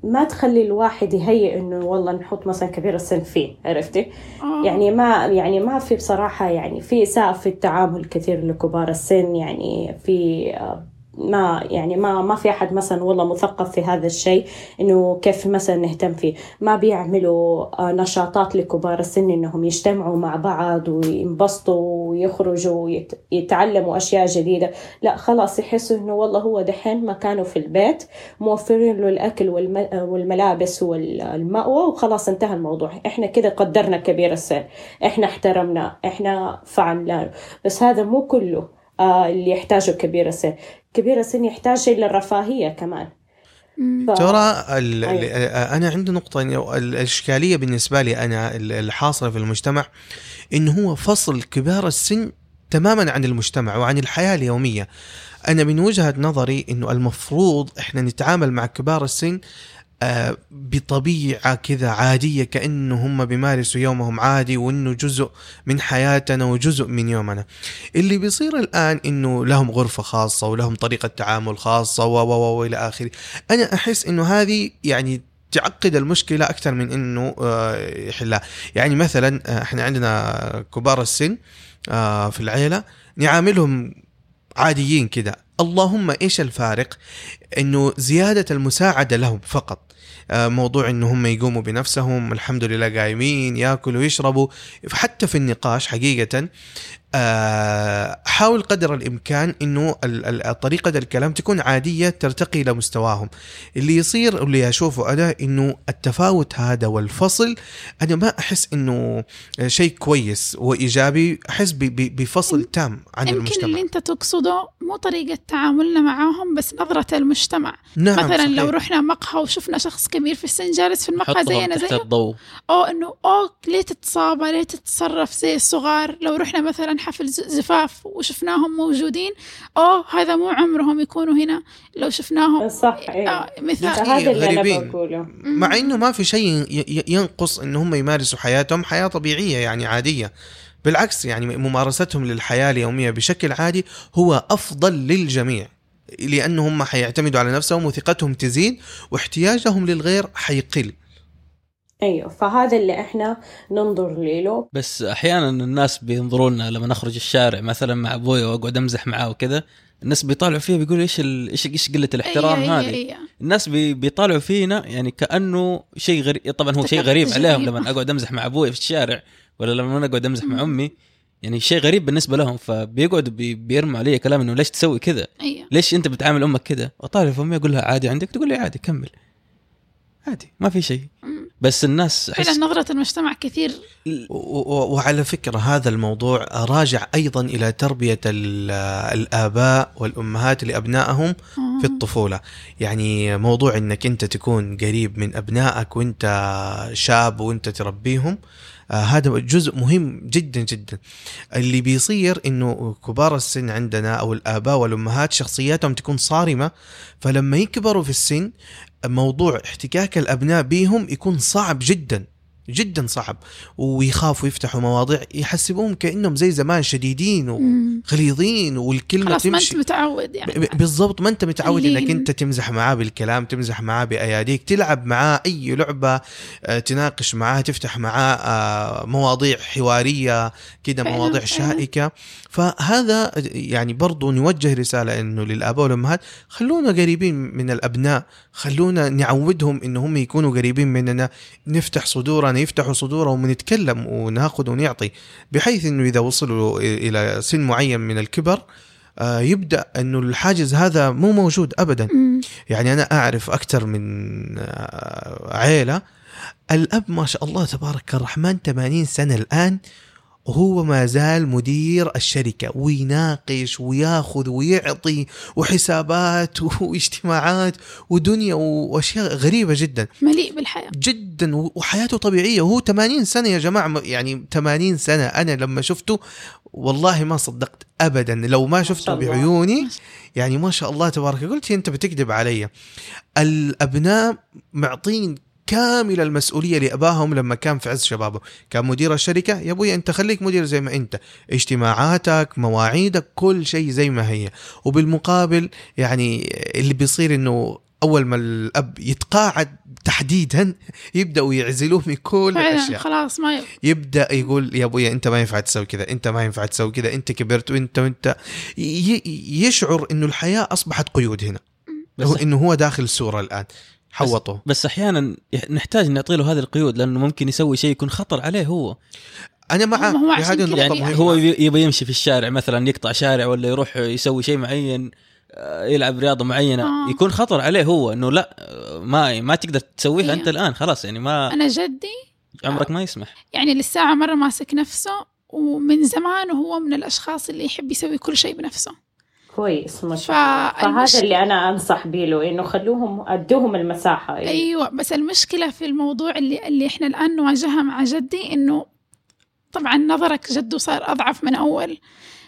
ما تخلي الواحد يهيئ إنه والله نحط مثلا كبير السن فيه عرفتي؟ آه. يعني ما يعني ما في بصراحة يعني في إساءة في التعامل كثير لكبار السن يعني في آه، ما يعني ما ما في أحد مثلا والله مثقف في هذا الشيء إنه كيف مثلا نهتم فيه. ما بيعملوا آه، نشاطات لكبار السن إنهم يجتمعوا مع بعض وينبسطوا ويخرجوا ويتعلموا أشياء جديدة. لا خلاص يحسوا إنه والله هو دحين مكانه في البيت موفرين له الأكل والملابس والمأوى وخلاص انتهى الموضوع. إحنا كده قدرنا كبير السن. إحنا احترمنا إحنا فعلنا. بس هذا مو كله. اللي يحتاجه كبير السن. كبير السن يحتاج شيء للرفاهية كمان. ف... ترى ال... أيوة. أنا عندي نقطة الإشكالية بالنسبة لي أنا الحاصلة في المجتمع انه هو فصل كبار السن تماما عن المجتمع وعن الحياة اليومية. أنا من وجهة نظري إنه المفروض إحنا نتعامل مع كبار السن آه، بطبيعة كذا عادية كأنه هم بيمارسوا يومهم عادي وأنه جزء من حياتنا وجزء من يومنا. اللي بيصير الآن أنه لهم غرفة خاصة ولهم طريقة تعامل خاصة و و و إلى آخره. أنا أحس أنه هذه يعني تعقد المشكلة أكثر من أنه آه، يحلها. يعني مثلا آه، إحنا عندنا كبار السن في العيلة نعاملهم عاديين كده اللهم إيش الفارق؟ إنه زيادة المساعدة لهم فقط. آه، موضوع إنه هم يقوموا بنفسهم الحمد لله قايمين ياكلوا ويشربوا حتى في النقاش حقيقة حاول قدر الإمكان إنه طريقة الكلام تكون عادية ترتقي إلى مستواهم. اللي يصير اللي أشوفه أنا إنه التفاوت هذا والفصل أنا ما أحس إنه شيء كويس وإيجابي أحس بفصل تام عن يمكن المجتمع. اللي أنت تقصده مو طريقة تعاملنا معاهم بس نظرة المجتمع. نعم مثلا صحيح. لو رحنا مقهى وشفنا شخص كبير في السن جالس في المقهى زينا زيه الضوء. أو إنه أو ليه تتصابى؟ ليه تتصرف زي الصغار؟ لو رحنا مثلا حفل زفاف وشفناهم موجودين. أوه هذا مو عمرهم يكونوا هنا لو شفناهم. صح إيه. آه مثال. هذا اللي أنا بقوله. مع إنه ما في شيء ينقص إن هم يمارسوا حياتهم حياة طبيعية يعني عادية. بالعكس يعني ممارستهم للحياة اليومية بشكل عادي هو أفضل للجميع لأنه هم حيعتمدوا على نفسهم وثقتهم تزيد واحتياجهم للغير حيقل. أيوه فهذا اللي إحنا ننظر له بس أحيانا الناس بينظروا لنا لما نخرج الشارع مثلا مع أبوي واقعد أمزح معاه وكذا الناس بيطالعوا فيها بيقولوا إيش إيش إيش قلة الاحترام أيه هذه؟ أيه الناس بي بيطالعوا فينا يعني كأنه شيء غريب طبعا هو شيء غريب عليهم لما أقعد أمزح مع أبوي في الشارع ولا لما أنا أقعد أمزح مع أمي يعني شيء غريب بالنسبة لهم فبيقعدوا بي بيرموا علي كلام إنه ليش تسوي كذا؟ أيه. ليش أنت بتعامل أمك كذا؟ أطالع في أمي أقول لها عادي عندك؟ تقول لي عادي كمل. عادي ما في شيء. بس الناس فعلا نظرة المجتمع كثير. وعلى فكرة هذا الموضوع راجع أيضا إلى تربية الآباء والأمهات لأبنائهم في الطفولة. يعني موضوع أنك أنت تكون قريب من أبنائك وأنت شاب وأنت تربيهم آه هذا جزء مهم جدا جدا. اللي بيصير إنه كبار السن عندنا أو الآباء والأمهات شخصياتهم تكون صارمة فلما يكبروا في السن موضوع احتكاك الأبناء بيهم يكون صعب جدا. جدا صعب. ويخافوا يفتحوا مواضيع يحسبوهم كأنهم زي زمان شديدين وغليظين والكلمة خلاص تمشي ما انت متعود يعني. بالضبط ما انت متعود إنك أنت تمزح معاه بالكلام تمزح معاه بأياديك تلعب معاه أي لعبة آه، تناقش معاه تفتح معاه آه، مواضيع حوارية كده مواضيع شائكة. فهذا يعني برضو نوجه رسالة إنه للآباء والأمهات خلونا قريبين من الأبناء خلونا نعودهم إنهم يكونوا قريبين مننا نفتح صدورنا يفتحوا صدورهم ونتكلم وناخذ ونعطي بحيث إنه إذا وصلوا إلى سن معين من الكبر آه، يبدأ إنه الحاجز هذا مو موجود ابدا. يعني أنا أعرف أكثر من آه، عيلة. الأب ما شاء الله تبارك الرحمن 80 سنة الآن وهو ما زال مدير الشركة ويناقش وياخذ ويعطي وحسابات واجتماعات ودنيا وأشياء غريبة جدا. مليء بالحياة. جدا وحياته طبيعية. وهو 80 سنة يا جماعة يعني 80 سنة. أنا لما شفته والله ما صدقت أبدا. لو ما شفته بعيوني يعني ما شاء الله تبارك قلت أنت بتكذب علي. الأبناء معطين كامل المسؤولية لأباهم لما كان في عز شبابه. كان مدير الشركة يا أبوي أنت خليك مدير زي ما أنت. اجتماعاتك مواعيدك كل شيء زي ما هي. وبالمقابل يعني اللي بيصير إنه أول ما الأب يتقاعد تحديدا يبدأوا يعزلوه من كل فعلا الأشياء. خلاص ما ي... يبدأ يقول يا ابويا أنت ما ينفع تسوي كذا أنت ما ينفع تسوي كذا أنت كبرت وانت وانت ي- يشعر إنه الحياة أصبحت قيود هنا. بس هو إنه هو داخل السورة الآن. حوطه. بس أحيانا يح- نحتاج نعطي له هذه القيود لأنه ممكن يسوي شيء يكون خطر عليه هو. أنا ما هو عشان هذه النقطة يعني مهمة. هو يبي يمشي في الشارع مثلا يقطع شارع ولا يروح يسوي شيء معين آه، يلعب رياضة معينة آه. يكون خطر عليه هو إنه لا ما ما تقدر تسويها. أنت الآن خلاص يعني ما أنا جدي عمرك ما يسمح. يعني للساعة مرة ماسك نفسه ومن زمان وهو من الأشخاص اللي يحب يسوي كل شيء بنفسه. كويس ما شاء الله. فهذا اللي أنا أنصح به له إنه خلوهم أدوهم المساحة يعني. أيوة بس المشكلة في الموضوع اللي, اللي إحنا الآن نواجهها مع جدي إنه طبعا نظرك جده صار أضعف من أول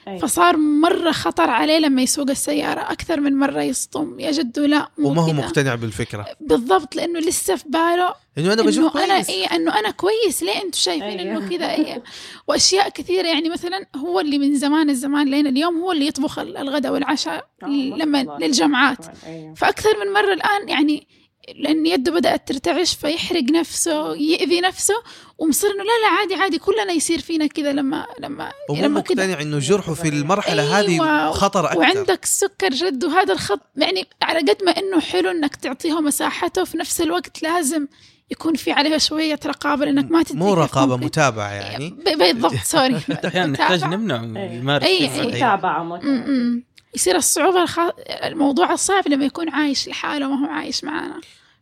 أيوة. فصار مرة خطر عليه لما يسوق السيارة أكثر من مرة يصطم يا جدو لا مو وما هو. مقتنع بالفكرة بالضبط لأنه لسه في باله إنه أنا بشوف انه أنا كويس إيه إنه أنا كويس ليه أنتم شايفين أيوه. انه كذا إيه وأشياء كثيرة يعني مثلا هو اللي من زمان الزمان لين اليوم هو اللي يطبخ ال- الغداء والعشاء آه، لما. للجمعات أيوة. فأكثر من مرة الآن يعني لأن يده بدأت ترتعش فيحرق نفسه يأذي نفسه ومصر إنه لا لا عادي عادي كلنا يصير فينا كذا لما لما ومو لما مقتنع إنه جرحه في المرحلة أيوة. هذه خطر أكثر. وعندك سكر جد وهذا الخط يعني على قد ما إنه حلو إنك تعطيه مساحته في نفس الوقت لازم يكون في عليها شوية رقابة لأنك ما تدي مو كيف رقابة ممكن- متابعة يعني. بالضبط سوري حتى أحيانا نحتاج متابعة. نمنع إيه. يمارس أي- شيء يصير الصعوبة الخ... الموضوع الصعب لما يكون عايش لحاله ما هو عايش معنا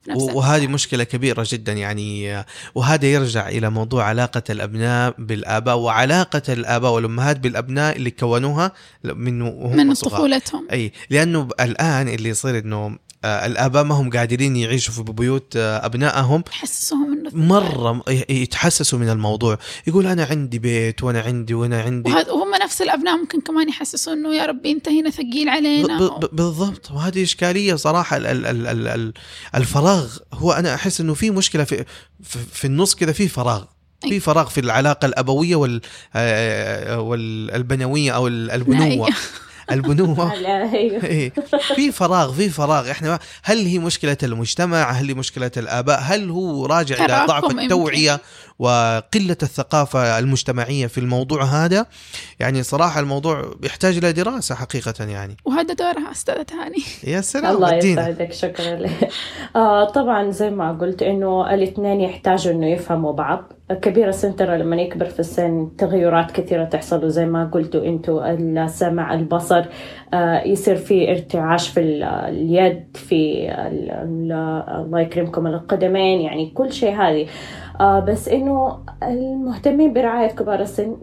وهذه مشكلة كبيرة جدا يعني وهذا يرجع إلى موضوع علاقة الأبناء بالآباء وعلاقة الآباء والأمهات بالأبناء اللاللي كونوها من وهم من صغار. طفولتهم أي لأنه الآن اللي يصير إنه آه، الآباء ما هم قادرين يعيشوا في بيوت آه، أبنائهم. يحسسهم إنه مرة م- يتحسسوا من الموضوع. يقول أنا عندي بيت وأنا عندي وأنا عندي. وهم نفس الأبناء ممكن كمان يحسسوا إنه يا ربي أنت هنا ثقيل علينا. ب- ب- بالضبط. وهذه إشكالية صراحة. ال ال ال ال ال الفراغ هو أنا أحس إنه في مشكلة في في, في النص كذا في فراغ. في أي. فراغ في العلاقة الأبوية وال آه، والبنوية أو ال- البنوة. البنوه. لا، أيوة. إيه. في فراغ في فراغ. إحنا ما- هل هي مشكلة المجتمع؟ هل هي مشكلة الآباء؟ هل هو راجع إلى ضعف. التوعية وقلة الثقافة المجتمعية في الموضوع هذا؟ يعني صراحة الموضوع يحتاج إلى دراسة حقيقة يعني. وهذا دورها أستاذة هاني. يا سلام الله يسعدك شكرا. لك آه طبعا زي ما قلت إنه الاثنين يحتاجوا إنه يفهموا بعض. كبير السن ترى لما يكبر في السن تغيرات كثيرة تحصل وزي ما قلتوا أنتوا السمع البصر آه يصير في ارتعاش في ال- اليد في ال- ال- الله يكرمكم القدمين يعني كل شيء هذه. آه بس إنه المهتمين برعاية كبار السن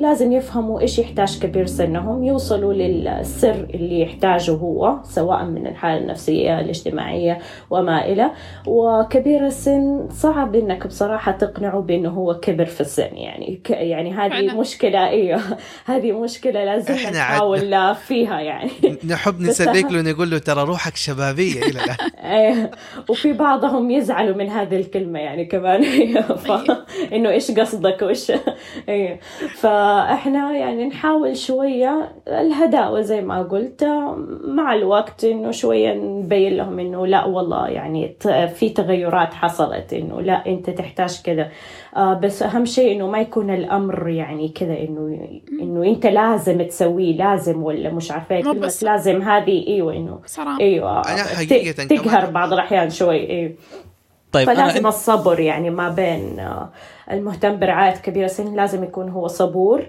لازم يفهموا إيش يحتاج كبير سنهم يوصلوا للسر اللي يحتاجه هو سواء من الحالة النفسية الاجتماعية وما إلى. وكبير السن صعب إنك بصراحة تقنعه بأنه هو كبر في السن يعني ك يعني هذه. مشكلة إيوه. هذه مشكلة لازم نحاول فيها يعني. نحب نسلك أهم- له نقول له ترى روحك شبابية إلى الآن. إيه، وفي بعضهم يزعلوا من هذه الكلمة يعني كمان. ف... إنه إيش قصدك وإيش إيه. فإحنا يعني نحاول شوية الهداوة زي ما قلت مع الوقت إنه شوية نبين لهم إنه لا والله يعني ت- في تغيرات حصلت إنه لا أنت تحتاج كذا. آه بس أهم شيء إنه ما يكون الأمر يعني كذا إنه إنه أنت لازم تسويه لازم ولا مش عارفة كلمة بس- لازم هذه إنه صراحة إيوه أنا ت- حقيقة تقهر بعض الأحيان شوي إيوه. طيب فلازم عندي الصبر يعني ما بين آه، المهتم برعاية كبير السن لازم يكون هو صبور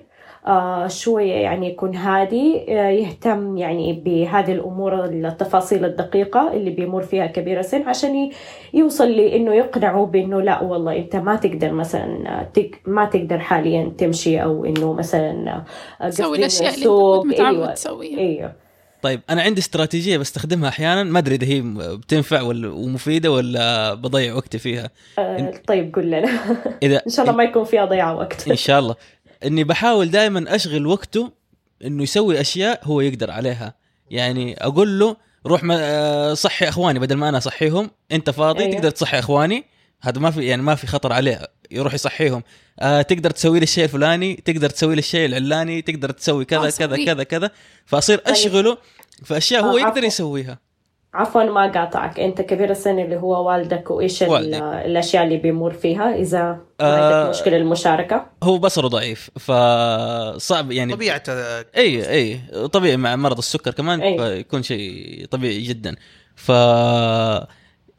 آه شوية يعني يكون هادي آه يهتم يعني بهذه الأمور التفاصيل الدقيقة اللي بيمر فيها كبير السن عشان يوصل لإنه يقنعوا بإنه لا والله أنت ما تقدر مثلا تك ما تقدر حاليا تمشي أو إنه مثلا تسوي قصدي الأشياء اللي. أنت متعود أيوة تسويها أيوه طيب أنا عندي استراتيجية بستخدمها أحيانا ما أدري إذا هي بتنفع ولا ومفيدة ولا بضيع وقتي فيها. آه طيب قل لنا. إذا إن شاء الله ما يكون فيها ضياع وقت. إن شاء الله. إني بحاول دائما أشغل وقته إنه يسوي أشياء هو يقدر عليها. يعني أقول له روح ما آه، صحي إخواني بدل ما أنا أصحيهم أنت فاضي أيوة. تقدر تصحي إخواني. هذا ما في يعني ما في خطر عليه يروح يصحيهم. آه تقدر تسوي لي الشيء الفلاني تقدر تسوي لي الشيء العلاني تقدر تسوي كذا كذا. كذا كذا. فأصير طيب. أشغله في اشياء هو آه، يقدر. يسويها عفوا ما قاطعك أنت كبير السن اللي هو والدك وإيش. الأشياء اللي بيمر فيها إذا ما آه، عندك مشكلة المشاركة هو بصره ضعيف فصعب يعني طبيعه إي إي طبيعي مع مرض السكر كمان أي. فيكون شيء طبيعي جدا ف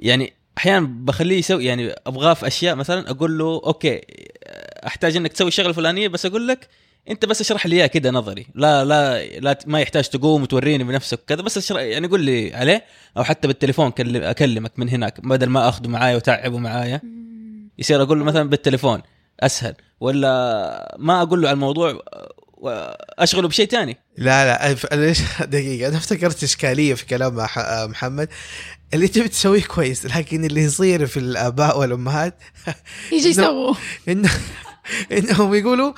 يعني أحيانا بخليه يسوي يعني أبغاه في أشياء مثلا أقول له okay أحتاج إنك تسوي الشغلة الفلانية بس أقول لك انت بس اشرح لي اياه كده نظري. لا لا لا ما يحتاج تقوم وتوريني بنفسك كذا بس اشرح يعني قول لي عليه أو حتى بالتليفون كلم- أكلمك من هناك بدل ما أخذه معايا وتعبه معايا. يصير أقول له مثلا بالتليفون أسهل ولا ما أقول له على الموضوع واشغله بشيء تاني؟ لا لا ليش؟ دقيقة أنا افتكرت إشكالية في كلام محمد. اللي تبي تسويه كويس لكن اللي يصير في الآباء والأمهات. يجي يسووا إنه إنهم يقولوا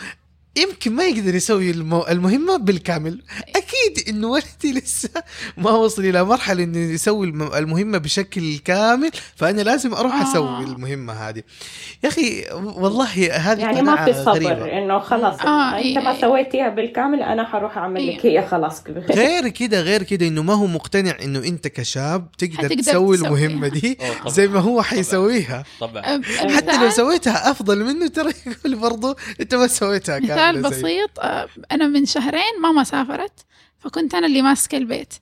يمكن ما يقدر يسوي المو... المهمة بالكامل أكيد إنه ولدي لسه ما وصل إلى مرحلة إنه يسوي الم- المهمة بشكل كامل فأنا لازم أروح آه. أسوي المهمة هذه يا أخي والله هذه يعني ما في. صبر إنه خلاص آه، أنت إيه. ما سويتيها بالكامل أنا حروح أعمل لك إيه. هي خلاص غير كده غير كده إنه ما هو مقتنع إنه أنت كشاب تقدر, تسوي. المهمة دي. زي ما هو حيسويها طبعا حتى لو سويتها أفضل منه ترى يقول برضو أنت ما سويتها مثال بسيط آه، أنا من شهرين ماما سافرت فكنت أنا اللي ماسكة البيت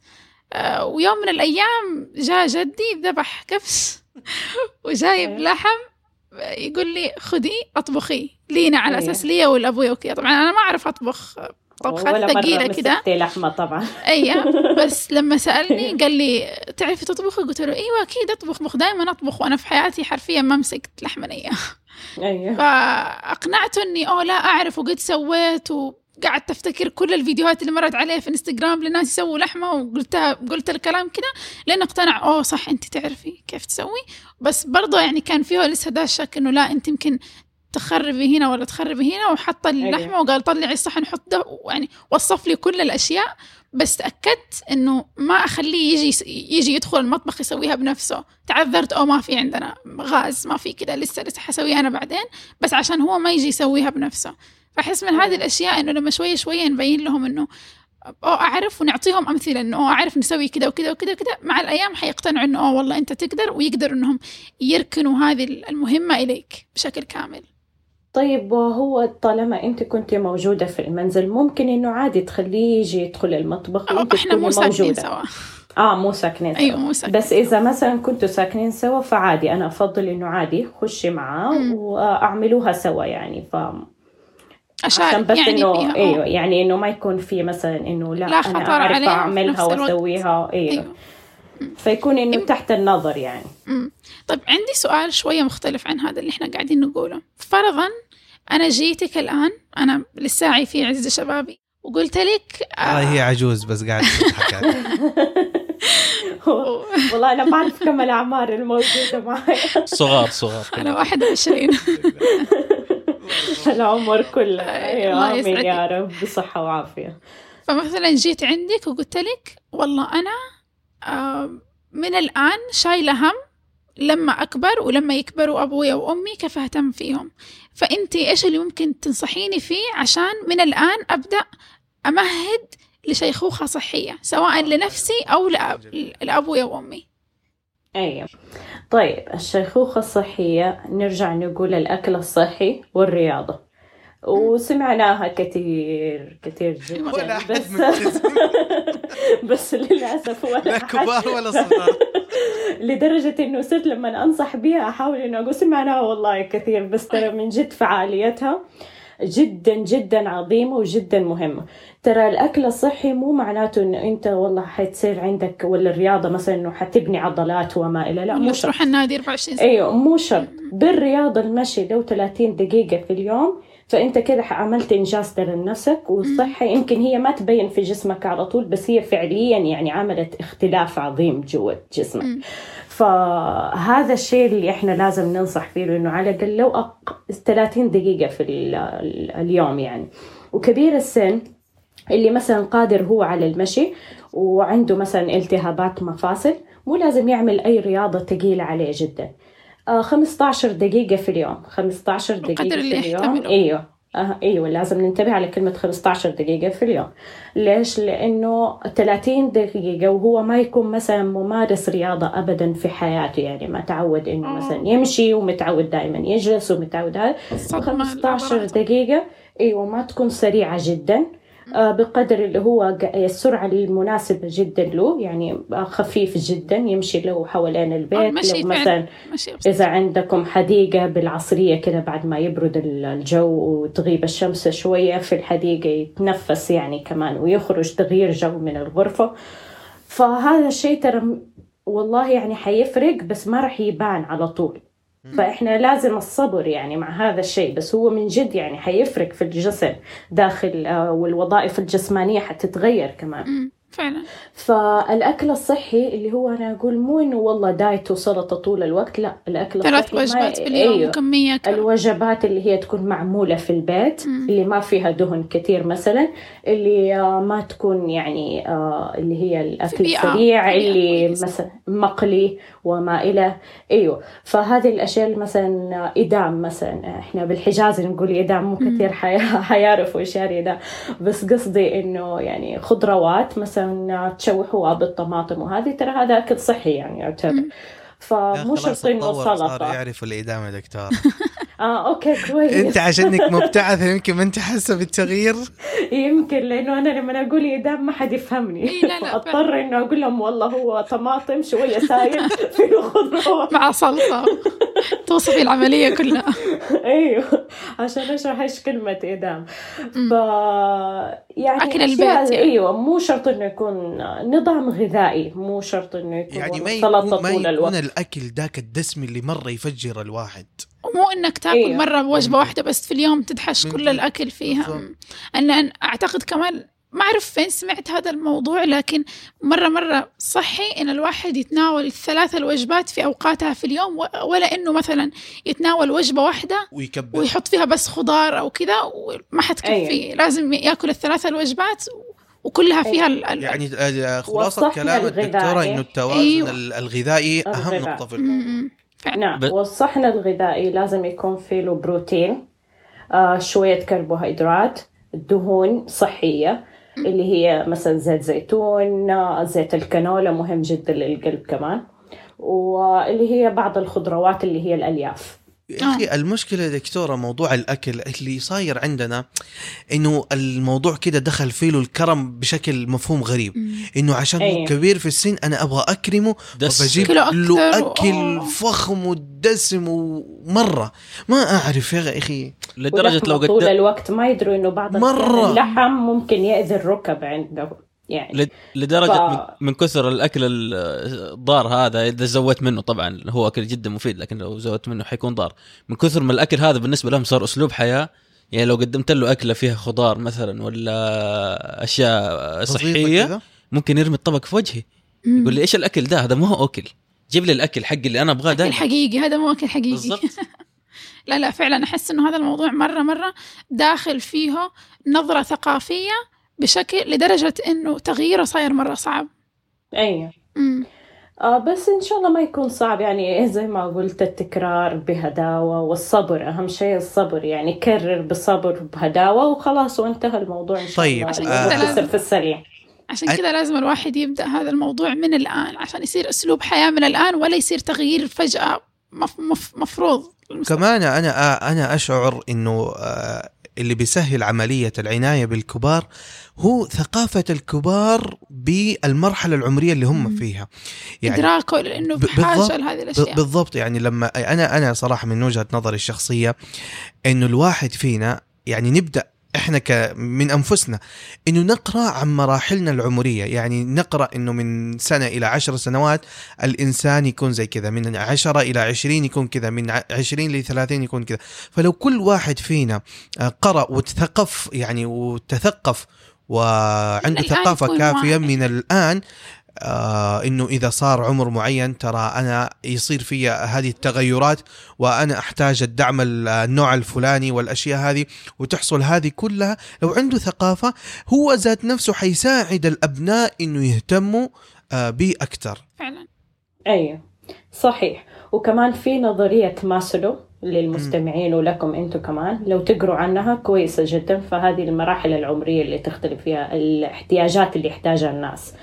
آه، ويوم من الأيام جاء جدي ذبح كبش وجايب. لحم يقول لي خذي أطبخي لينا على. أساس لي والأبوي وكذا طبعا أنا ما أعرف أطبخ آه، طبخات ثقيلة مسكتي لحمة طبعا. أيوه بس لما سألني قال لي تعرفي تطبخي؟ قلت له أيوه أكيد أطبخ دائما أطبخ وأنا في حياتي حرفيا ما مسكت لحمة نية. أيوه. فاقنعته إني أوه لا أعرف وقد سويت وقعدت أفتكر كل الفيديوهات اللي مرت عليه في إنستغرام لناس يسووا لحمة وقلتها قلت الكلام كذا لين اقتنع أوه صح أنت تعرفي كيف تسوي. بس برضه يعني كان فيه لسه ده الشك إنه لا أنت يمكن تخربي هنا ولا تخربي هنا وحط اللحمة وقال طلعي الصحن حط ده يعني وصف لي كل الأشياء. بس تأكدت إنه ما أخليه يجي يجي يدخل المطبخ يسويها بنفسه. تعذرت أو ما في عندنا غاز ما في كذا لسه لسه حسويها أنا بعدين. بس عشان هو ما يجي يسويها بنفسه. فأحس من هذه الأشياء إنه لما شوية شوية نبين لهم إنه أو أعرف ونعطيهم أمثلة إنه أوه أعرف نسوي كذا وكذا وكذا وكذا مع الأيام حيقتنعوا إنه أوه والله أنت تقدر ويقدروا إنهم يركنوا هذه المهمة إليك بشكل كامل. طيب وهو طالما أنت كنت موجودة في المنزل ممكن إنه عادي تخليه يجي يدخل المطبخ أو وأنت إحنا مو ساكنين سوا. آه مو ساكنين سوا. أيوه مو ساكنين بس إذا مثلا كنتوا ساكنين سوا فعادي. أنا أفضل إنه عادي خشي معاه مم. وأعملوها سوا يعني. ف عشان بس يعني إنه فيها أيوه يعني إنه ما يكون في مثلا إنه لا, لا أنا أعرف أعملها. وأسويها. أيوه, أيوه. فيكون إنه تحت النظر يعني. مم. طيب عندي سؤال شوية مختلف عن هذا اللي إحنا قاعدين نقوله. فرضا أنا جيتك الآن أنا لساعي في عز شبابي وقلت لك آه هي عجوز بس قاعد. والله أنا بعرف كم الأعمار الموجودة معي. صغار صغار أنا 21 العمر كله. الله أيوه آمين يسعدك. يا رب بصحه وعافية. فمثلا جيت عندك وقلت لك والله أنا آه، من الآن شايلة هم لما أكبر ولما يكبروا أبويا وأمي كيف أهتم فيهم. فأنت إيش اللي ممكن تنصحيني فيه عشان من الآن أبدأ أمهد لشيخوخة صحية سواء لنفسي أو لأب... لأبويا وأمي؟ أيوه. طيب الشيخوخه الصحية نرجع نقول الأكل الصحي والرياضة. وسمعناها كثير كثير جدا ولا بس. بس للأسف ولا لا. كبار ولا صغار. لدرجة إنه صرت لما أنصح بها أحاول إنه أقول سمعناها والله كثير بس ترى من جد فعاليتها جدا جدا عظيمة وجدا مهمة. ترى الأكل الصحي مو معناته إنه أنت والله حتصير عندك ولا الرياضة مثلا إنه حتبني عضلات وما إلى لا مو شرط. تروح النادي 24 ساعة. أيوه مو شرط. بالرياضة المشي لو 30 دقيقة في اليوم فأنت كده عملت إنجاز ترى لنفسك والصحة يمكن هي ما تبين في جسمك على طول بس هي فعليا يعني عملت اختلاف عظيم جوا جسمك. فهذا الشيء اللي إحنا لازم ننصح فيه انه على الأقل لو أق... 30 دقيقة في ال- ال- اليوم يعني. وكبير السن اللي مثلا قادر هو على المشي وعنده مثلا التهابات مفاصل مو لازم يعمل أي رياضة ثقيلة عليه جدا. 15 دقيقة في اليوم 15 دقيقة في اليوم. إيوه آه إيوه لازم ننتبه على كلمة 15 دقيقة في اليوم ليش؟ لأنه 30 دقيقة وهو ما يكون مثلا ممارس رياضة أبدا في حياته يعني ما تعود إنه آه. مثلا يمشي ومتعود دائما يجلس ومتعود هذا الصدمة 15 العضلات. دقيقة إيوه ما تكون سريعة جدا آه، بقدر اللي هو السرعة المناسبة جدا له يعني آه، خفيف جدا يمشي له حوالين البيت. المشي لو. مثلا إذا عندكم حديقة بالعصرية كده بعد ما يبرد ال- الجو وتغيب الشمس شوية في الحديقة يتنفس يعني كمان ويخرج تغيير جو من الغرفة. فهذا الشيء ترى والله يعني حيفرق بس ما راح يبان على طول. فإحنا لازم الصبر يعني مع هذا الشيء بس هو من جد يعني حيفرق في الجسم داخل آه، والوظائف الجسمانية حتتغير كمان. فعلا فالأكل الصحي اللي هو أنا أقول مو إنه والله دايت وسلطة طول الوقت لا الأكل ثلاث وجبات باليوم أيوه. وكمية كم. الوجبات اللي هي تكون معمولة في البيت مم. اللي ما فيها دهن كثير مثلا اللي آه، ما تكون يعني آه، اللي هي بيئة- السريع اللي. مثلا مقلي وما إلى أيوه فهذه الأشياء اللي مثلا آه، إدام مثلا إحنا بالحجاز نقول إدام مو. كثير حي- حيعرفوا إيش يعني بس قصدي إنه يعني خضروات مثلا آه، تشوحوها بالطماطم وهذه ترى هذا أكل صحي يعني يعتبر. فمو شرط إنه صار سلطة. يعرف الإدام يا دكتور. آه okay كويس. أنت عشانك مبتعثه يمكن ما أنت حاسة بالتغيير. يمكن لأنه أنا لما أقول ايدام ما حد يفهمني. فاضطر إنه أقول لهم والله هو طماطم شوية سايل فيه خضروات مع سلطة. توصفي العملية كلها أيوه عشان اشرح إيش كلمة ايدام مم. ف يعني أكل البيت يعني. أيوه مو شرط إنه يكون نظام غذائي مو شرط إنه يكون يعني ما يكون ما يكون الوقت الأكل ذاك الدسم اللي مرة يفجر الواحد ومو إنك تأكل أيوه. مرة وجبة واحدة بس في اليوم تدحش. كل الأكل فيها أنا أعتقد كمان ما أعرف فين سمعت هذا الموضوع لكن مرة مرة صحي إن الواحد يتناول الثلاث الوجبات في أوقاتها في اليوم ولا إنه مثلا يتناول وجبة واحدة ويكبر ويحط فيها بس خضار أو كذا وما حتكفي أيوه. لازم يأكل الثلاث الوجبات وكلها فيها ال- ال- يعني آه، خلاصة والصحن كلام الدكتوره الغذائي. إنه التوازن أيوه. ال- الغذائي أهم الغذاء. نقطة في الموضوع نعم ب- والصحن الغذائي لازم يكون فيه له بروتين آه شوية كربوهيدرات دهون صحية اللي هي مثلا زيت زيتون زيت الكانولا مهم جدا للقلب كمان. واللي هي بعض الخضروات اللي هي الألياف. يا أخي المشكلة يا دكتورة موضوع الأكل اللي صاير عندنا إنه الموضوع كده دخل فيه له الكرم بشكل مفهوم غريب. إنه عشان هو أيوه. كبير في السن أنا أبغى أكرمه دس وبجيب له أكل آه. فخم ودسم ومرة ما أعرف يا أخي لدرجة لو ولحمة طول قد الوقت ما يدروا إنه بعض مرة. الأحيان اللحم ممكن يأذي الركب عنده يعني. لد- لدرجة ف- من, كثر الأكل الضار هذا إذا زودت منه طبعا هو أكل جدا مفيد لكن لو زودت منه حيكون ضار. من كثر ما الأكل هذا بالنسبة لهم صار أسلوب حياة يعني لو قدمت له أكلة فيها خضار مثلا ولا أشياء صحية. ممكن يرمي الطبق في وجهي. يقول لي إيش الأكل ده؟ هذا ما هو أكل. جيب لي الأكل حقي اللي أنا أبغاه ده اكل حقيقي هذا مو أكل حقيقي. بالضبط. لا لا فعلا أحس إنه هذا الموضوع مرة مرة داخل فيه نظرة ثقافية بشكل لدرجة إنه تغييره صاير مرة صعب. أيوه امم آه بس إن شاء الله ما يكون صعب. يعني زي ما قلت التكرار بهداوة والصبر. أهم شيء الصبر. يعني كرر بصبر بهداوة وخلاص وانتهى الموضوع إن شاء طيب، الله. عشان لازم- في السريع. عشان كذا لازم الواحد يبدأ هذا الموضوع من الآن عشان يصير أسلوب حياة من الآن ولا يصير تغيير فجأة مف مف مفروض. كمان أنا أنا أشعر إنه آه، اللي بيسهل عملية العناية بالكبار هو ثقافة الكبار بالمرحلة العمرية اللي هم. فيها يعني إدراكه لأنه بحاجه. لهذه الأشياء بالضبط يعني لما أنا أنا صراحة من وجهة نظري الشخصية إنه الواحد فينا يعني نبدأ إحنا ك من أنفسنا إنه نقرأ عن مراحلنا العمرية يعني نقرأ إنه من سنة إلى عشر سنوات الإنسان يكون زي كذا من عشرة إلى عشرين يكون كذا من عشرين لثلاثين يكون كذا فلو كل واحد فينا آه، قرأ وتثقف يعني وتثقف وعنده ثقافة كافية واعي. من الآن آه إنه إذا صار عمر معين ترى أنا يصير في هذه التغيرات وأنا أحتاج الدعم ال- النوع الفلاني والأشياء هذه وتحصل هذه كلها. لو عنده ثقافة هو ذات نفسه حيساعد الأبناء إنه يهتموا آه به أكثر. فعلا. أيوه صحيح. وكمان في نظرية ماسلو للمستمعين ولكم أنتم كمان. لو تقروا عنها كويسة جدا فهذه المراحل العمرية اللي تختلف فيها الاحتياجات اللي يحتاجها الناس.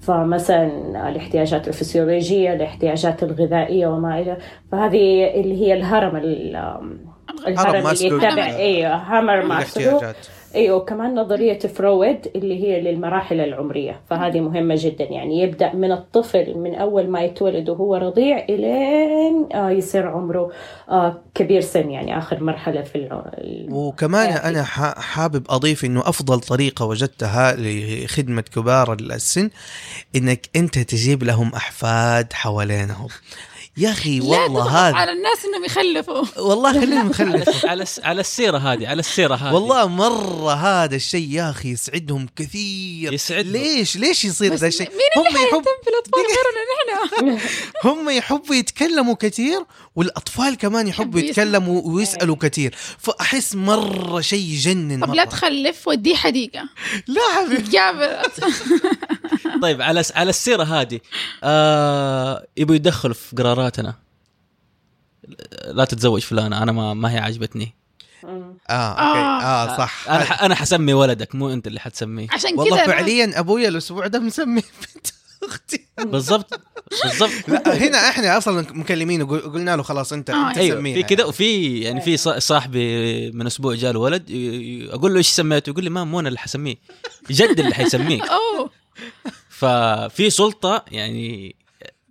فمثلا الاحتياجات الفسيولوجية الاحتياجات الغذائية وما إلى. فهذه اللي هي الهرم ال- الهرم اللي. يتبع أيوه هرم ماسلو إيوه كمان نظرية فرويد اللي هي للمراحل العمرية فهذه مهمة جدا يعني يبدأ من الطفل من أول ما يتولد وهو رضيع إلين آه يصير عمره آه كبير سن يعني آخر مرحلة في وكمان. أنا حابب أضيف إنه أفضل طريقة وجدتها لخدمة كبار السن إنك أنت تجيب لهم أحفاد حوالينهم يا أخي والله هذا على الناس إنهم يخلفوا. والله خلينا على نخلف على على السيرة هذه على السيرة هذه. والله مرة هذا الشيء يا أخي يسعدهم كثير. يسعدهم. ليش؟ ليش يصير ذا الشيء؟ مين اللي هم يحب حيهتم بالاطفال غيرنا نحن هم يحبوا يتكلموا كثير والأطفال كمان يحبوا يتكلموا ويسألوا كثير. فأحس مرة شيء يجنن طب. لا تخلف وديه حديقة. لا حبيبي. طيب على س- على السيرة هذه آه يبوا يدخلوا في قراراتنا لا تتزوج فلانة أنا ما ما هي عجبتني. آه أوكي. آه صح. أنا ح- أنا حسمي ولدك مو أنت اللي حتسميه. عشان والله كذا أنا- فعليا أبويا الأسبوع ده مسمي بنت أختي. بالضبط. بالضبط. لا هنا إحنا أصلا مكلمينه قل- قلنا له خلاص انت آه، أيوه في كذا وفي يعني في صا- صاحبي من أسبوع جاله ولد ي- ي- أقول له إيش سميته؟ يقول لي ما مو أنا اللي حسميه. جد اللي حيسميه أوه. ففي سلطة يعني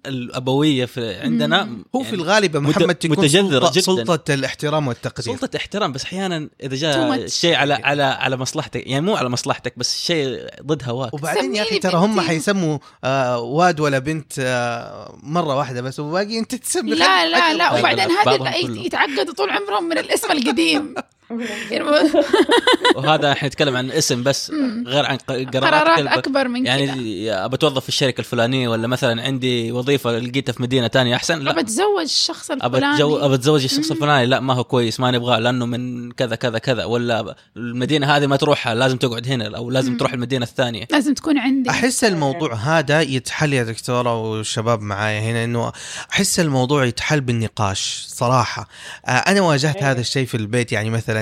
الأبوية في عندنا هو في الغالب محمد تكون متجذرة سلطة, جداً. سلطة الاحترام والتقدير سلطة احترام بس أحيانا إذا جاء. شيء على على على مصلحتك يعني مو على مصلحتك بس شيء ضد هواك وبعدين يا أخي ترى هم. حيسموا آه واد ولا بنت آه مرة واحدة بس وباقي أنت تسمي لا لا لا وبعدين هذا. يتعقدوا طول عمرهم من الاسم القديم يعني وهذا إحنا نتكلم عن اسم بس غير عن قرارات. أكبر من كذا. يعني ابى اتوظف في الشركة الفلانية ولا مثلا عندي وظيفة لقيتها في مدينة تانية أحسن؟ لا. ابى اتزوج الشخص الفلاني. اتزوج الشخص الفلاني. لا ما هو كويس ما نبغاه لأنه من كذا كذا كذا. ولا المدينة هذه ما تروحها لازم تقعد هنا أو لازم تروح المدينة الثانية. لازم تكون عندي. أحس الموضوع هذا يتحل يا دكتوره والشباب معايا هنا إنه أحس الموضوع يتحل بالنقاش صراحة. آه أنا واجهت هذا الشيء في البيت يعني مثلا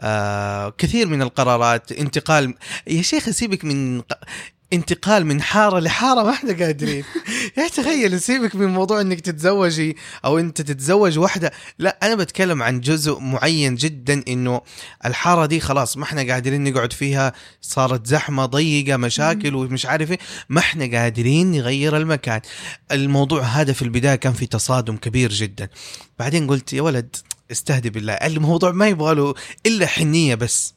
آه كثير من القرارات انتقال يا شيخ سيبك من انتقال من حارة لحارة ما إحنا قادرين يا تخيل سيبك من موضوع إنك تتزوجي أو أنت تتزوج واحدة لا أنا بتكلم عن جزء معين جدا إنه الحارة دي خلاص ما إحنا قادرين نقعد فيها. صارت زحمة ضيقة مشاكل ومش عارف إيه. ما إحنا قادرين نغير المكان. الموضوع هذا في البداية كان في تصادم كبير جدا. بعدين قلت يا ولد استهدي بالله. الموضوع ما يبغى له إلا حنية بس.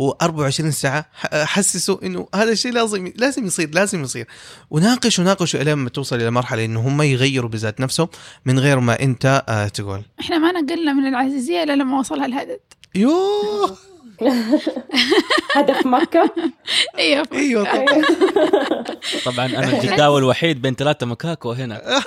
و24 ساعة حسسوا إنه هذا الشيء لازم لازم يصير لازم يصير. وناقش وناقش إلى ما توصل إلى مرحلة إنه هم يغيروا بذات نفسهم من غير ما أنت آه تقول. إحنا ما نقلنا من العزيزية الا لما وصلها الهدد. يوه! هدف مكة؟ أيوه. أيوه طبعا. طبعا أنا الجداول الوحيد بين ثلاثة مكاكو هنا.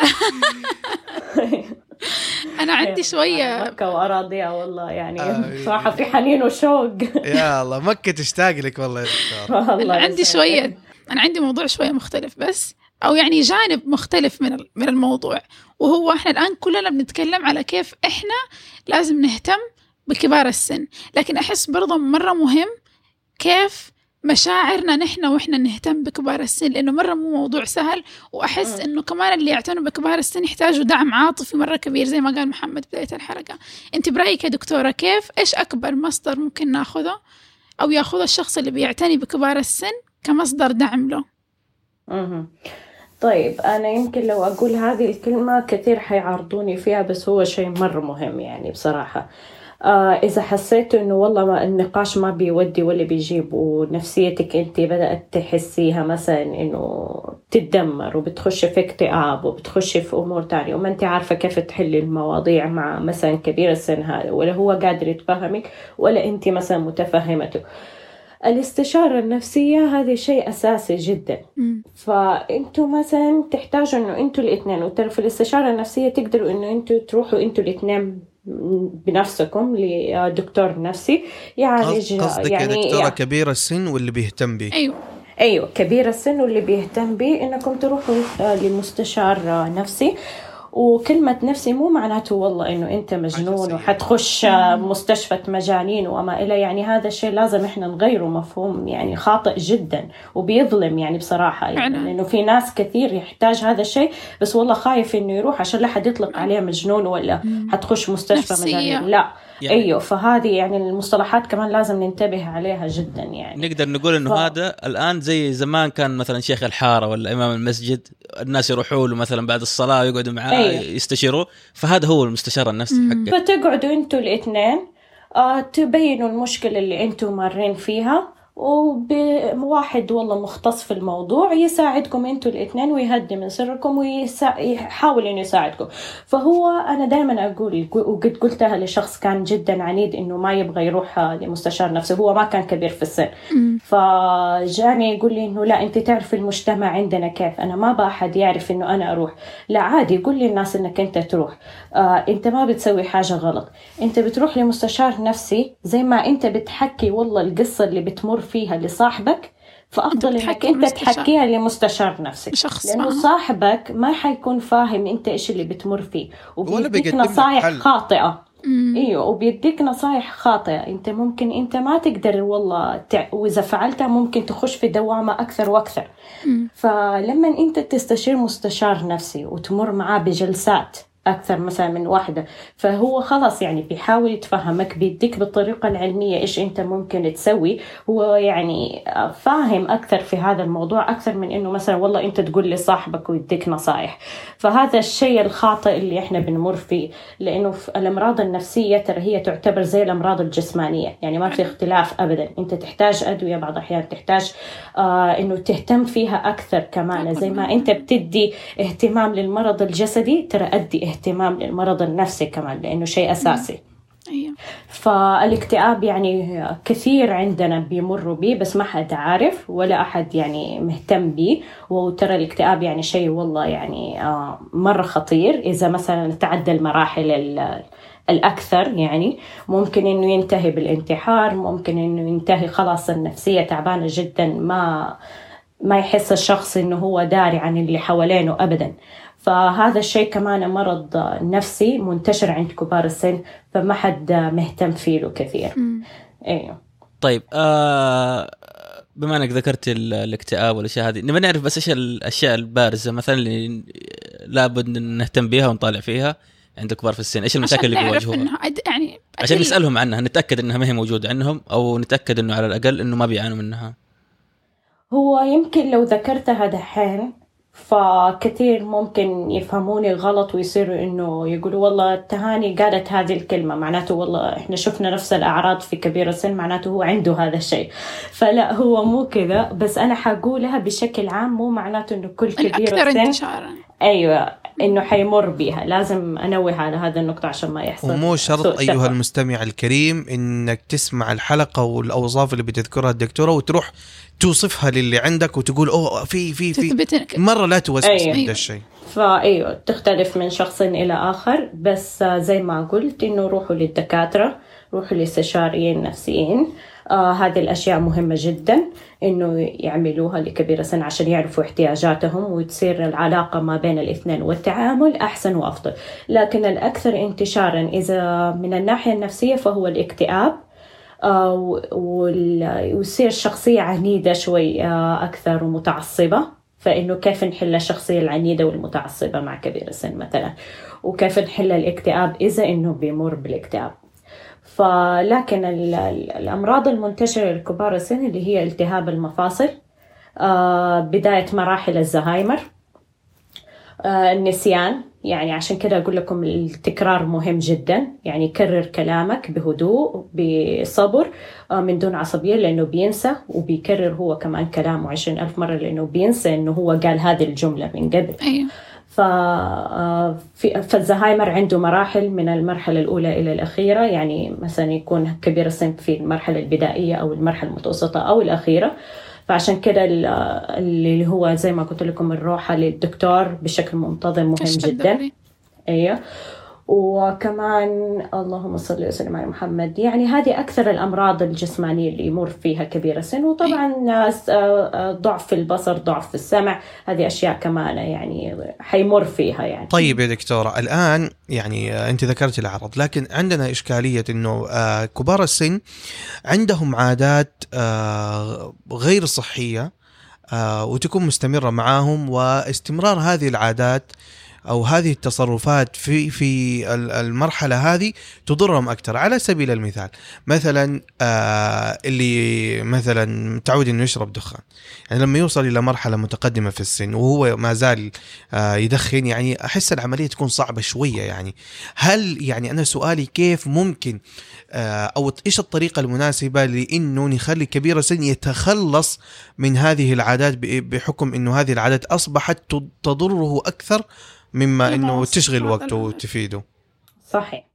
أنا عندي شوية مكة وأراضيها والله يعني آه. صراحة في حنين وشوق يا الله مكة تشتاق لك والله يا دكتور أنا عندي. شوية أنا عندي موضوع شوية مختلف بس أو يعني جانب مختلف من من الموضوع وهو إحنا الآن كلنا بنتكلم على كيف إحنا لازم نهتم بكبار السن لكن أحس برضه مرة مهم كيف مشاعرنا نحن وإحنا نهتم بكبار السن لأنه مرة مو موضوع سهل وأحس. إنه كمان اللي يعتنوا بكبار السن يحتاجوا دعم عاطفي مرة كبير زي ما قال محمد بداية الحلقة. أنت برأيك يا دكتورة كيف؟ إيش أكبر مصدر ممكن ناخذه؟ أو ياخذ الشخص اللي بيعتني بكبار السن كمصدر دعم له؟ مهم. طيب أنا يمكن لو أقول هذه الكلمة كثير حيعارضوني فيها بس هو شيء مرة مهم يعني بصراحة. إذا حسيت إنه والله ما النقاش ما بيودي ولا بيجيب ونفسيتك أنت بدأت تحسيها مثلا إنه تتدمر وبتخش في اكتئاب وبتخش في أمور تانية وما أنت عارفة كيف تحلي المواضيع مع مثلا كبير السن هذا ولا هو قادر يتفهمك ولا أنت مثلا متفهمته الاستشارة النفسية هذا شيء أساسي جدا مم. فأنتوا مثلا تحتاجوا إنه أنتوا الإثنين وترى في الاستشارة النفسية تقدروا إنه أنتوا تروحوا أنتوا الإثنين بنفسكم لدكتور نفسي يعالج قص- قصدك يعني يا دكتورة يعني كبير السن واللي بيهتم به أيوه. أيوه كبير السن واللي بيهتم به إنكم تروحوا آه، لمستشار آه، نفسي. وكلمة نفسي مو معناته والله إنه أنت مجنون وحتخش مستشفى مجانين وما إلى يعني هذا الشيء لازم إحنا نغيره مفهوم؟ يعني خاطئ جدا وبيظلم يعني بصراحة يعني لأنه في ناس كثير يحتاج هذا الشيء بس والله خايف إنه يروح عشان لا حد يطلق عليه مجنون ولا حتخش مستشفى. مجانين. لا. يعني- أيوه فهذه يعني المصطلحات كمان لازم ننتبه عليها جدا يعني نقدر نقول إنه ف- هذا الآن زي زمان كان مثلا شيخ الحارة ولا إمام المسجد الناس يروحوا له مثلا بعد الصلاة ويقعدوا معاه أيوة. يستشيروه فهذا هو المستشار النفسي. حقه فتقعدوا أنتوا الإثنين آه تبينوا المشكلة اللي أنتوا مارين فيها وواحد والله مختص في الموضوع يساعدكم أنتوا الاثنين ويهدي من سركم ويحاول انه يساعدكم. فهو أنا دائما أقول وقد قلتها لشخص كان جدا عنيد إنه ما يبغى يروح لمستشار نفسي هو ما كان كبير في السن. فجاني يقول لي إنه لا انت تعرف المجتمع عندنا كيف؟ أنا ما بأحد يعرف إنه أنا أروح. لا عادي قول للناس إنك أنت تروح. آه أنت ما بتسوي حاجة غلط. أنت بتروح لمستشار نفسي زي ما أنت بتحكي والله القصة اللي بتمر فيها لصاحبك فأفضل إنك أنت. تحكيها لمستشار نفسي شخص لأنه معه. صاحبك ما حيكون فاهم أنت إيش اللي بتمر فيه وبيديك نصايح. خاطئة مم. إيوه وبيديك نصايح خاطئة أنت ممكن أنت ما تقدر والله تع... وإذا فعلتها ممكن تخش في دوامة أكثر وأكثر مم. فلما أنت تستشير مستشار نفسي وتمر معاه بجلسات أكثر مثلا من واحدة. فهو خلاص يعني بيحاول يتفهمك بيديك بالطريقة العلمية إيش أنت ممكن تسوي. هو يعني فاهم أكثر في هذا الموضوع أكثر من إنه مثلا والله أنت تقول لصاحبك ويديك نصائح فهذا الشيء الخاطئ اللي إحنا بنمر فيه. لأنه في الأمراض النفسية ترى هي تعتبر زي الأمراض الجسمانية. يعني ما في اختلاف ابدا. أنت تحتاج أدوية بعض الأحيان تحتاج آه إنه تهتم فيها أكثر كمان. زي ما أنت بتدي اهتمام للمرض الجسدي ترى أدي اهتمام للمرض النفسي كمان لأنه شيء أساسي. أيوه. فالاكتئاب يعني كثير عندنا بيمروا به بس ما حد عارف ولا أحد يعني مهتم به. وترى الاكتئاب يعني شيء والله يعني آه، مرة خطير. إذا مثلا تعدى المراحل ال- الأكثر يعني ممكن إنه ينتهي بالانتحار ممكن إنه ينتهي خلاص النفسية تعبانة جدا ما ما يحس الشخص إنه هو داري عن اللي حوالينه أبدا. فهذا الشيء كمان مرض نفسي منتشر عند كبار السن فما حد مهتم فيه له كثير. أيوه طيب آه بما إنك ذكرت ال- الاكتئاب والأشياء هذه نبي نعرف بس إيش الأشياء البارزة مثلا اللي لابد نهتم بها ونطالع فيها عند الكبار في السن إيش المشاكل اللي بيواجهوها. يعني عشان نسألهم عنها نتأكد إنها ما هي موجودة عندهم أو نتأكد إنه على الأقل إنه ما بيعانوا منها هو يمكن لو ذكرتها دحين فكثير ممكن يفهموني غلط ويصيروا إنه يقولوا والله تهاني قالت هذه الكلمة. معناته والله إحنا شفنا نفس الأعراض في كبير السن معناته هو عنده هذا الشيء. فلا هو مو كذا بس أنا حقولها بشكل عام مو معناته إنه كل كبير السن أيوه. إنه حيمر بيها. لازم أنوه على هذه النقطة عشان ما يحصل. ومو شرط سوء أيها. المستمع الكريم إنك تسمع الحلقة والأوصاف اللي بتذكرها الدكتورة وتروح توصفها للي عندك وتقول أوه في في في. مرة لا توسوس. من ده الشيء. فايوه تختلف من شخص إلى آخر. بس آه، زي ما قلت إنه روحوا للدكاترة روحوا لاستشاريين نفسيين آه هذه الأشياء مهمة جدا. إنه يعملوها لكبير السن عشان يعرفوا احتياجاتهم وتصير العلاقة ما بين الاثنين والتعامل أحسن وأفضل. لكن الأكثر انتشارا إذا من الناحية النفسية فهو الاكتئاب آه، ويصير شخصية عنيدة شوي آه، أكثر ومتعصبة. فإنه كيف نحل الشخصية العنيدة والمتعصبة مع كبير السن مثلا؟ وكيف نحل الاكتئاب إذا إنه بيمر بالاكتئاب؟ فلكن ال- ال- الأمراض المنتشرة لكبار السن اللي هي التهاب المفاصل آه، بداية مراحل الزهايمر آه، النسيان يعني عشان كده أقول لكم التكرار مهم جدا يعني كرر كلامك بهدوء بصبر آه، من دون عصبية لأنه بينسى وبيكرر هو كمان كلامه عشرين ألف مرة لأنه بينسى أنه هو قال هذه الجملة من قبل. في فالزهايمر عنده مراحل من المرحلة الأولى إلى الأخيرة يعني مثلا يكون كبير السن في المرحلة البدائية أو المرحلة المتوسطة أو الأخيرة. فعشان كده ال- اللي هو زي ما قلت لكم الروحة للدكتور بشكل منتظم مهم جدا. أيوه وكمان اللهم صل وسلم على محمد. يعني هذه أكثر الأمراض الجسمانية اللي يمر فيها كبير السن وطبعا ناس آه، آه، ضعف البصر ضعف السمع هذه أشياء كمان يعني حيمر فيها يعني. طيب يا دكتورة الآن يعني آه، أنت ذكرت الأعراض لكن عندنا إشكالية أنه كبار السن عندهم عادات غير صحية وتكون مستمرة معاهم واستمرار هذه العادات أو هذه التصرفات في في ال- المرحلة هذه تضرهم أكثر. على سبيل المثال مثلا آه اللي مثلا متعود إنه يشرب دخان. يعني لما يوصل إلى مرحلة متقدمة في السن وهو ما زال آه يدخن يعني أحس العملية تكون صعبة شوية يعني. هل يعني أنا سؤالي كيف ممكن آه أو إيش الطريقة المناسبة لإنه نخلي كبير السن يتخلص من هذه العادات بحكم إنه هذه العادات أصبحت تض- تضره أكثر مما إنه تشغل وقته. وتفيده صحيح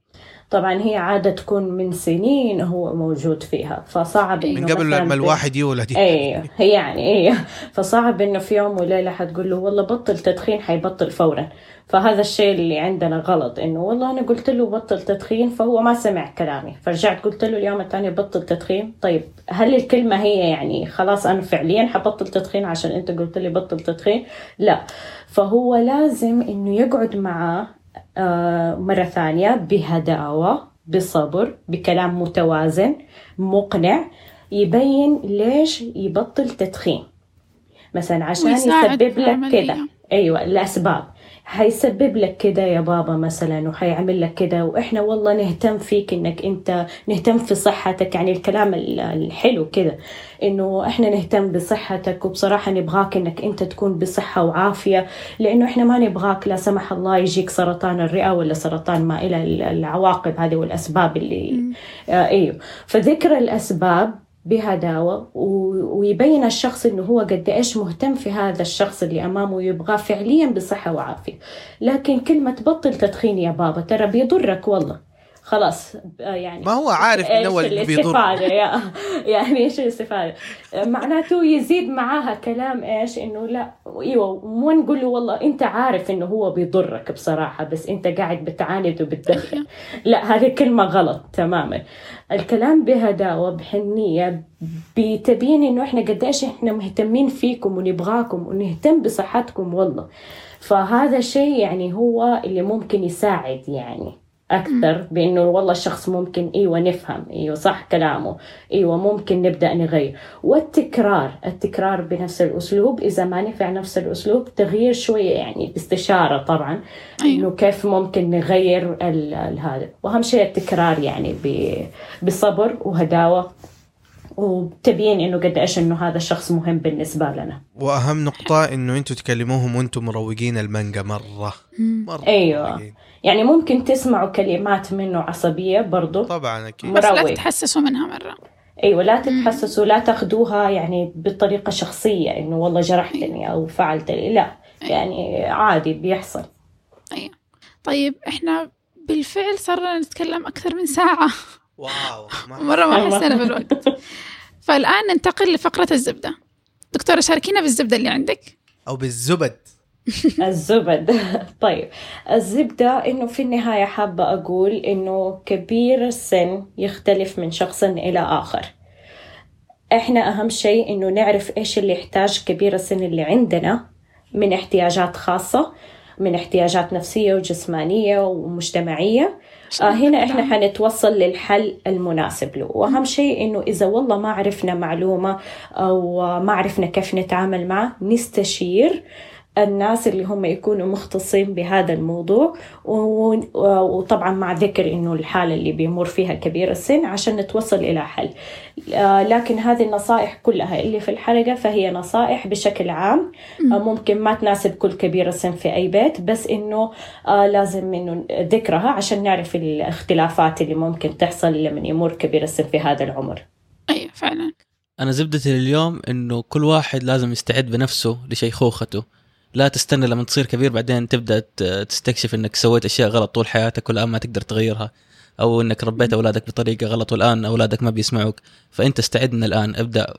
طبعا هي عادة تكون من سنين هو موجود فيها فصعب من قبل ما الواحد يولد أيوه يعني أيوه فصعب إنه في يوم وليلة حتقول له والله بطل تدخين حيبطل فورا. فهذا الشيء اللي عندنا غلط إنه والله أنا قلت له بطل تدخين فهو ما سمع كلامي. فرجعت قلت له اليوم الثاني بطل تدخين؟ طيب هل الكلمة هي يعني خلاص أنا فعليا حبطل تدخين عشان أنت قلت لي بطل تدخين؟ لا. فهو لازم إنه يقعد معاه مرة ثانية بهداوة بصبر بكلام متوازن مقنع يبين ليش يبطل تدخين. مثلا عشان يسبب لك. كده أيوه الاسباب حيسبب لك كده يا بابا مثلا وحيعمل لك كده. وإحنا والله نهتم فيك إنك أنت نهتم في صحتك يعني الكلام ال- الحلو كده. إنه إحنا نهتم بصحتك وبصراحة نبغاك إنك أنت تكون بصحة وعافية. لأنه إحنا ما نبغاك لا سمح الله يجيك سرطان الرئة ولا سرطان ما إلى ال- العواقب هذه والأسباب اللي آه أيوه فذكر الأسباب بهداوة ويبين الشخص إنه هو قد إيش مهتم في هذا الشخص اللي أمامه ويبغاه فعليا بصحة وعافية. لكن كلمة بطل تدخين يا بابا ترى بيضرك والله. خلاص آه، يعني ما هو عارف من أول يا يعني إيش الاستفادة؟ معناته يزيد معاها كلام إيش؟ إنه لا إيوه مو نقول له والله أنت عارف إنه هو بيضرك بصراحة بس أنت قاعد بتعاند وبتدخن لا هذه كلمة غلط تماما. الكلام بهداوة بحنية بتبين إنه إحنا قديش إحنا مهتمين فيكم ونبغاكم ونهتم بصحتكم والله. فهذا الشيء يعني هو اللي ممكن يساعد يعني. أكثر بإنه والله الشخص ممكن إيوه نفهم إيوه صح كلامه إيوه ممكن نبدأ نغير والتكرار التكرار بنفس الأسلوب إذا ما نفع نفس الأسلوب تغيير شوية يعني باستشارة طبعا أيوة. إنه كيف ممكن نغير هذا وأهم شيء التكرار يعني ب- بصبر وهداوة وتبين إنه قد إيش إنه هذا الشخص مهم بالنسبة لنا وأهم نقطة إنه أنتم تكلموهم وأنتم مروقين المانجا مرة مرة أيوة. مروقين. يعني ممكن تسمعوا كلمات منه عصبية برضو. طبعا أكيد. بس لا. تتحسسوا منها مرة. أيوه لا تتحسسوا لا تاخذوها يعني بطريقه شخصيه إنه والله جرحتني أو فعلت لي لا يعني عادي بيحصل. أيوة. طيب إحنا بالفعل صرنا نتكلم أكثر من ساعة. واو ما مرة ما حسينا بالوقت. فالآن ننتقل لفقرة الزبدة. دكتورة شاركينا بالزبدة اللي عندك. أو بالزبد. الزبد. طيب. الزبدة إنه في النهاية حابة أقول إنه كبير السن يختلف من شخص إلى آخر. إحنا أهم شيء إنه نعرف إيش اللي يحتاج كبير السن اللي عندنا من احتياجات خاصة من احتياجات نفسية وجسمانية ومجتمعية. آه هنا إحنا حنتوصل للحل المناسب له. وأهم شيء إنه إذا والله ما عرفنا معلومة أو ما عرفنا كيف نتعامل معه نستشير الناس اللي هم يكونوا مختصين بهذا الموضوع وطبعا مع ذكر إنه الحالة اللي بيمر فيها كبير السن عشان نتوصل إلى حل. آه، لكن هذه النصائح كلها اللي في الحلقة فهي نصائح بشكل عام. آه، ممكن ما تناسب كل كبير السن في أي بيت بس إنه آه، لازم إنه ذكرها عشان نعرف الاختلافات اللي ممكن تحصل لما يمر كبير السن في هذا العمر. أيوة فعلا. أنا زبدتي لليوم إنه كل واحد لازم يستعد بنفسه لشيخوخته. لا تستنى لما تصير كبير بعدين تبدأ تستكشف إنك سويت أشياء غلط طول حياتك والان ما تقدر تغيرها. أو إنك ربيت أولادك بطريقة غلط والآن أولادك ما بيسمعوك. فأنت استعد من الآن. ابدأ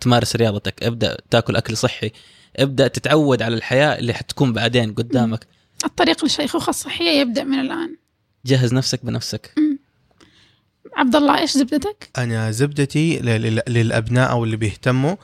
تمارس رياضتك. ابدأ تاكل أكل صحي. ابدأ تتعود على الحياة اللي حتكون بعدين قدامك. الطريق للشيخوخة الصحية يبدأ من الآن. جهز نفسك بنفسك. عبد الله إيش زبدتك؟ أنا زبدتي للأبناء أو اللي بيهتموا.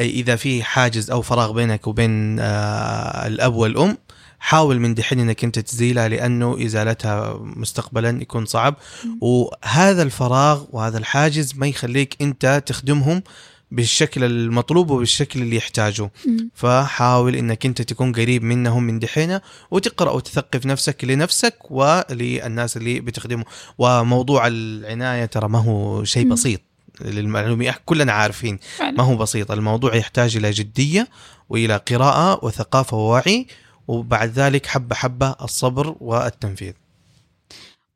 إذا في حاجز أو فراغ بينك وبين آه، الأب والأم حاول من دحين إنك أنت تزيلها لأنه إزالتها مستقبلا يكون صعب. وهذا الفراغ وهذا الحاجز ما يخليك أنت تخدمهم بالشكل المطلوب وبالشكل اللي يحتاجوه مم. فحاول إنك أنت تكون قريب منهم من دحين وتقرأ وتثقف نفسك لنفسك وللناس اللي بتخدمه. وموضوع العناية ترى ما هو شيء. بسيط للمعلومه كلنا عارفين ما هو بسيط. الموضوع يحتاج إلى جدية وإلى قراءة وثقافة ووعي وبعد ذلك حبة حبة الصبر والتنفيذ.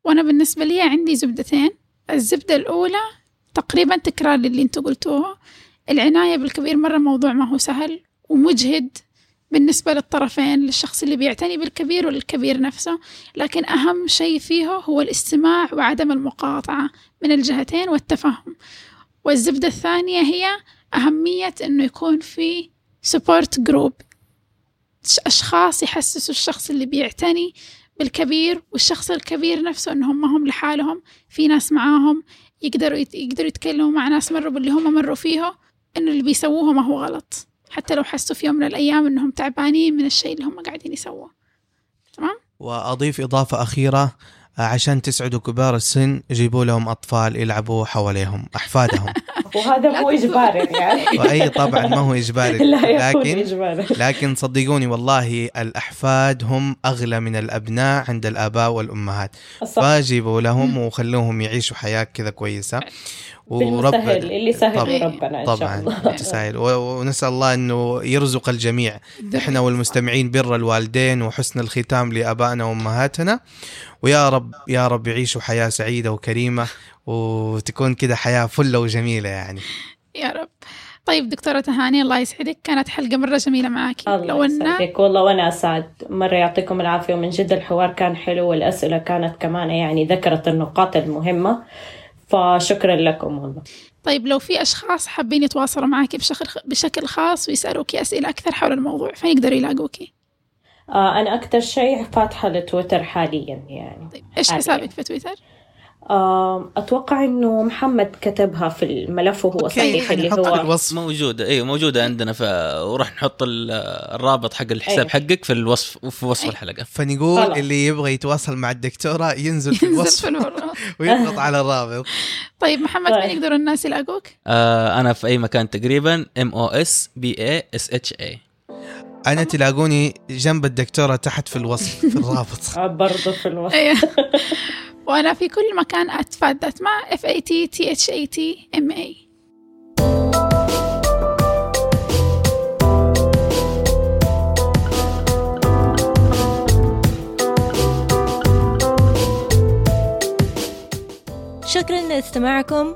وأنا بالنسبة لي عندي زبدتين. الزبدة الأولى تقريبا تكرار للي أنتوا قلتوه. العناية بالكبير مرة موضوع ما هو سهل ومجهد بالنسبة للطرفين للشخص اللي بيعتني بالكبير وللكبير نفسه. لكن أهم شيء فيه هو الاستماع وعدم المقاطعة من الجهتين والتفهم. والزبدة الثانية هي أهمية أنه يكون في support group أشخاص يحسسوا الشخص اللي بيعتني بالكبير والشخص الكبير نفسه إنهم ما هم لحالهم في ناس معاهم. يقدروا يقدروا يتكلموا مع ناس مروا باللي هم مروا فيه انه اللي بيسووه ما هو غلط. حتى لو حسوا في يوم من الأيام إنهم تعبانين من الشيء اللي هم قاعدين يسووه. تمام؟ وأضيف إضافة أخيرة. عشان تسعدوا كبار السن جيبوا لهم أطفال يلعبوا حواليهم أحفادهم. وهذا مو إجباري يعني. وأي طبعا ما هو إجباري. لا يكون لكن إجباري. لكن صدقوني والله الأحفاد هم أغلى من الأبناء عند الآباء والأمهات. فجيبوا لهم وخلوهم يعيشوا حياة كذا كويسة. بالمسهل اللي سهل طبعا ربنا إن شاء طبعا الله تسهل و- ونسأل الله إنه يرزق الجميع. إحنا والمستمعين بر الوالدين وحسن الختام لآبائنا وأمهاتنا. ويا رب يا رب يعيشوا حياة سعيدة وكريمة وتكون كده حياة فلة وجميلة يعني. يا رب. طيب دكتورة تهاني الله يسعدك. كانت حلقة مرة جميلة معاكي. الله لو يسعدك. والله وأنا أسعد. مرة يعطيكم العافية ومن جد الحوار كان حلو والأسئلة كانت كمان يعني ذكرت النقاط المهمة فشكرا لكم والله. طيب لو في أشخاص حابين يتواصلوا معاكي بشكل بشكل خاص ويسألوكي أسئلة أكثر حول الموضوع فين يقدروا يلاقوكي. آه أنا أكثر شيء فاتحة لتويتر حاليا يعني طيب إيش حالياً. حسابك في تويتر أتوقع إنه محمد كتبها في الملف وهو صحيح اللي نحطها في هو الوصف موجودة أيوه موجودة عندنا ف... وراح نحط ال- الرابط حق الحساب أيوة. حقك في الوصف وفي وصف أيوة. الحلقة فنقول خلاص. اللي يبغى يتواصل مع الدكتورة ينزل في ينزل الوصف. ويضغط على الرابط طيب محمد طيب. فين يقدروا الناس يلاقوك آه أنا في أي مكان تقريبا M O S B A S H I أنا تلاقوني جنب الدكتورة تحت في الوصف في الرابط. آه برضه في الوصف. أيوه وأنا في كل مكان at fat. that ma F A T T H A T M A شكرا لاستماعكم.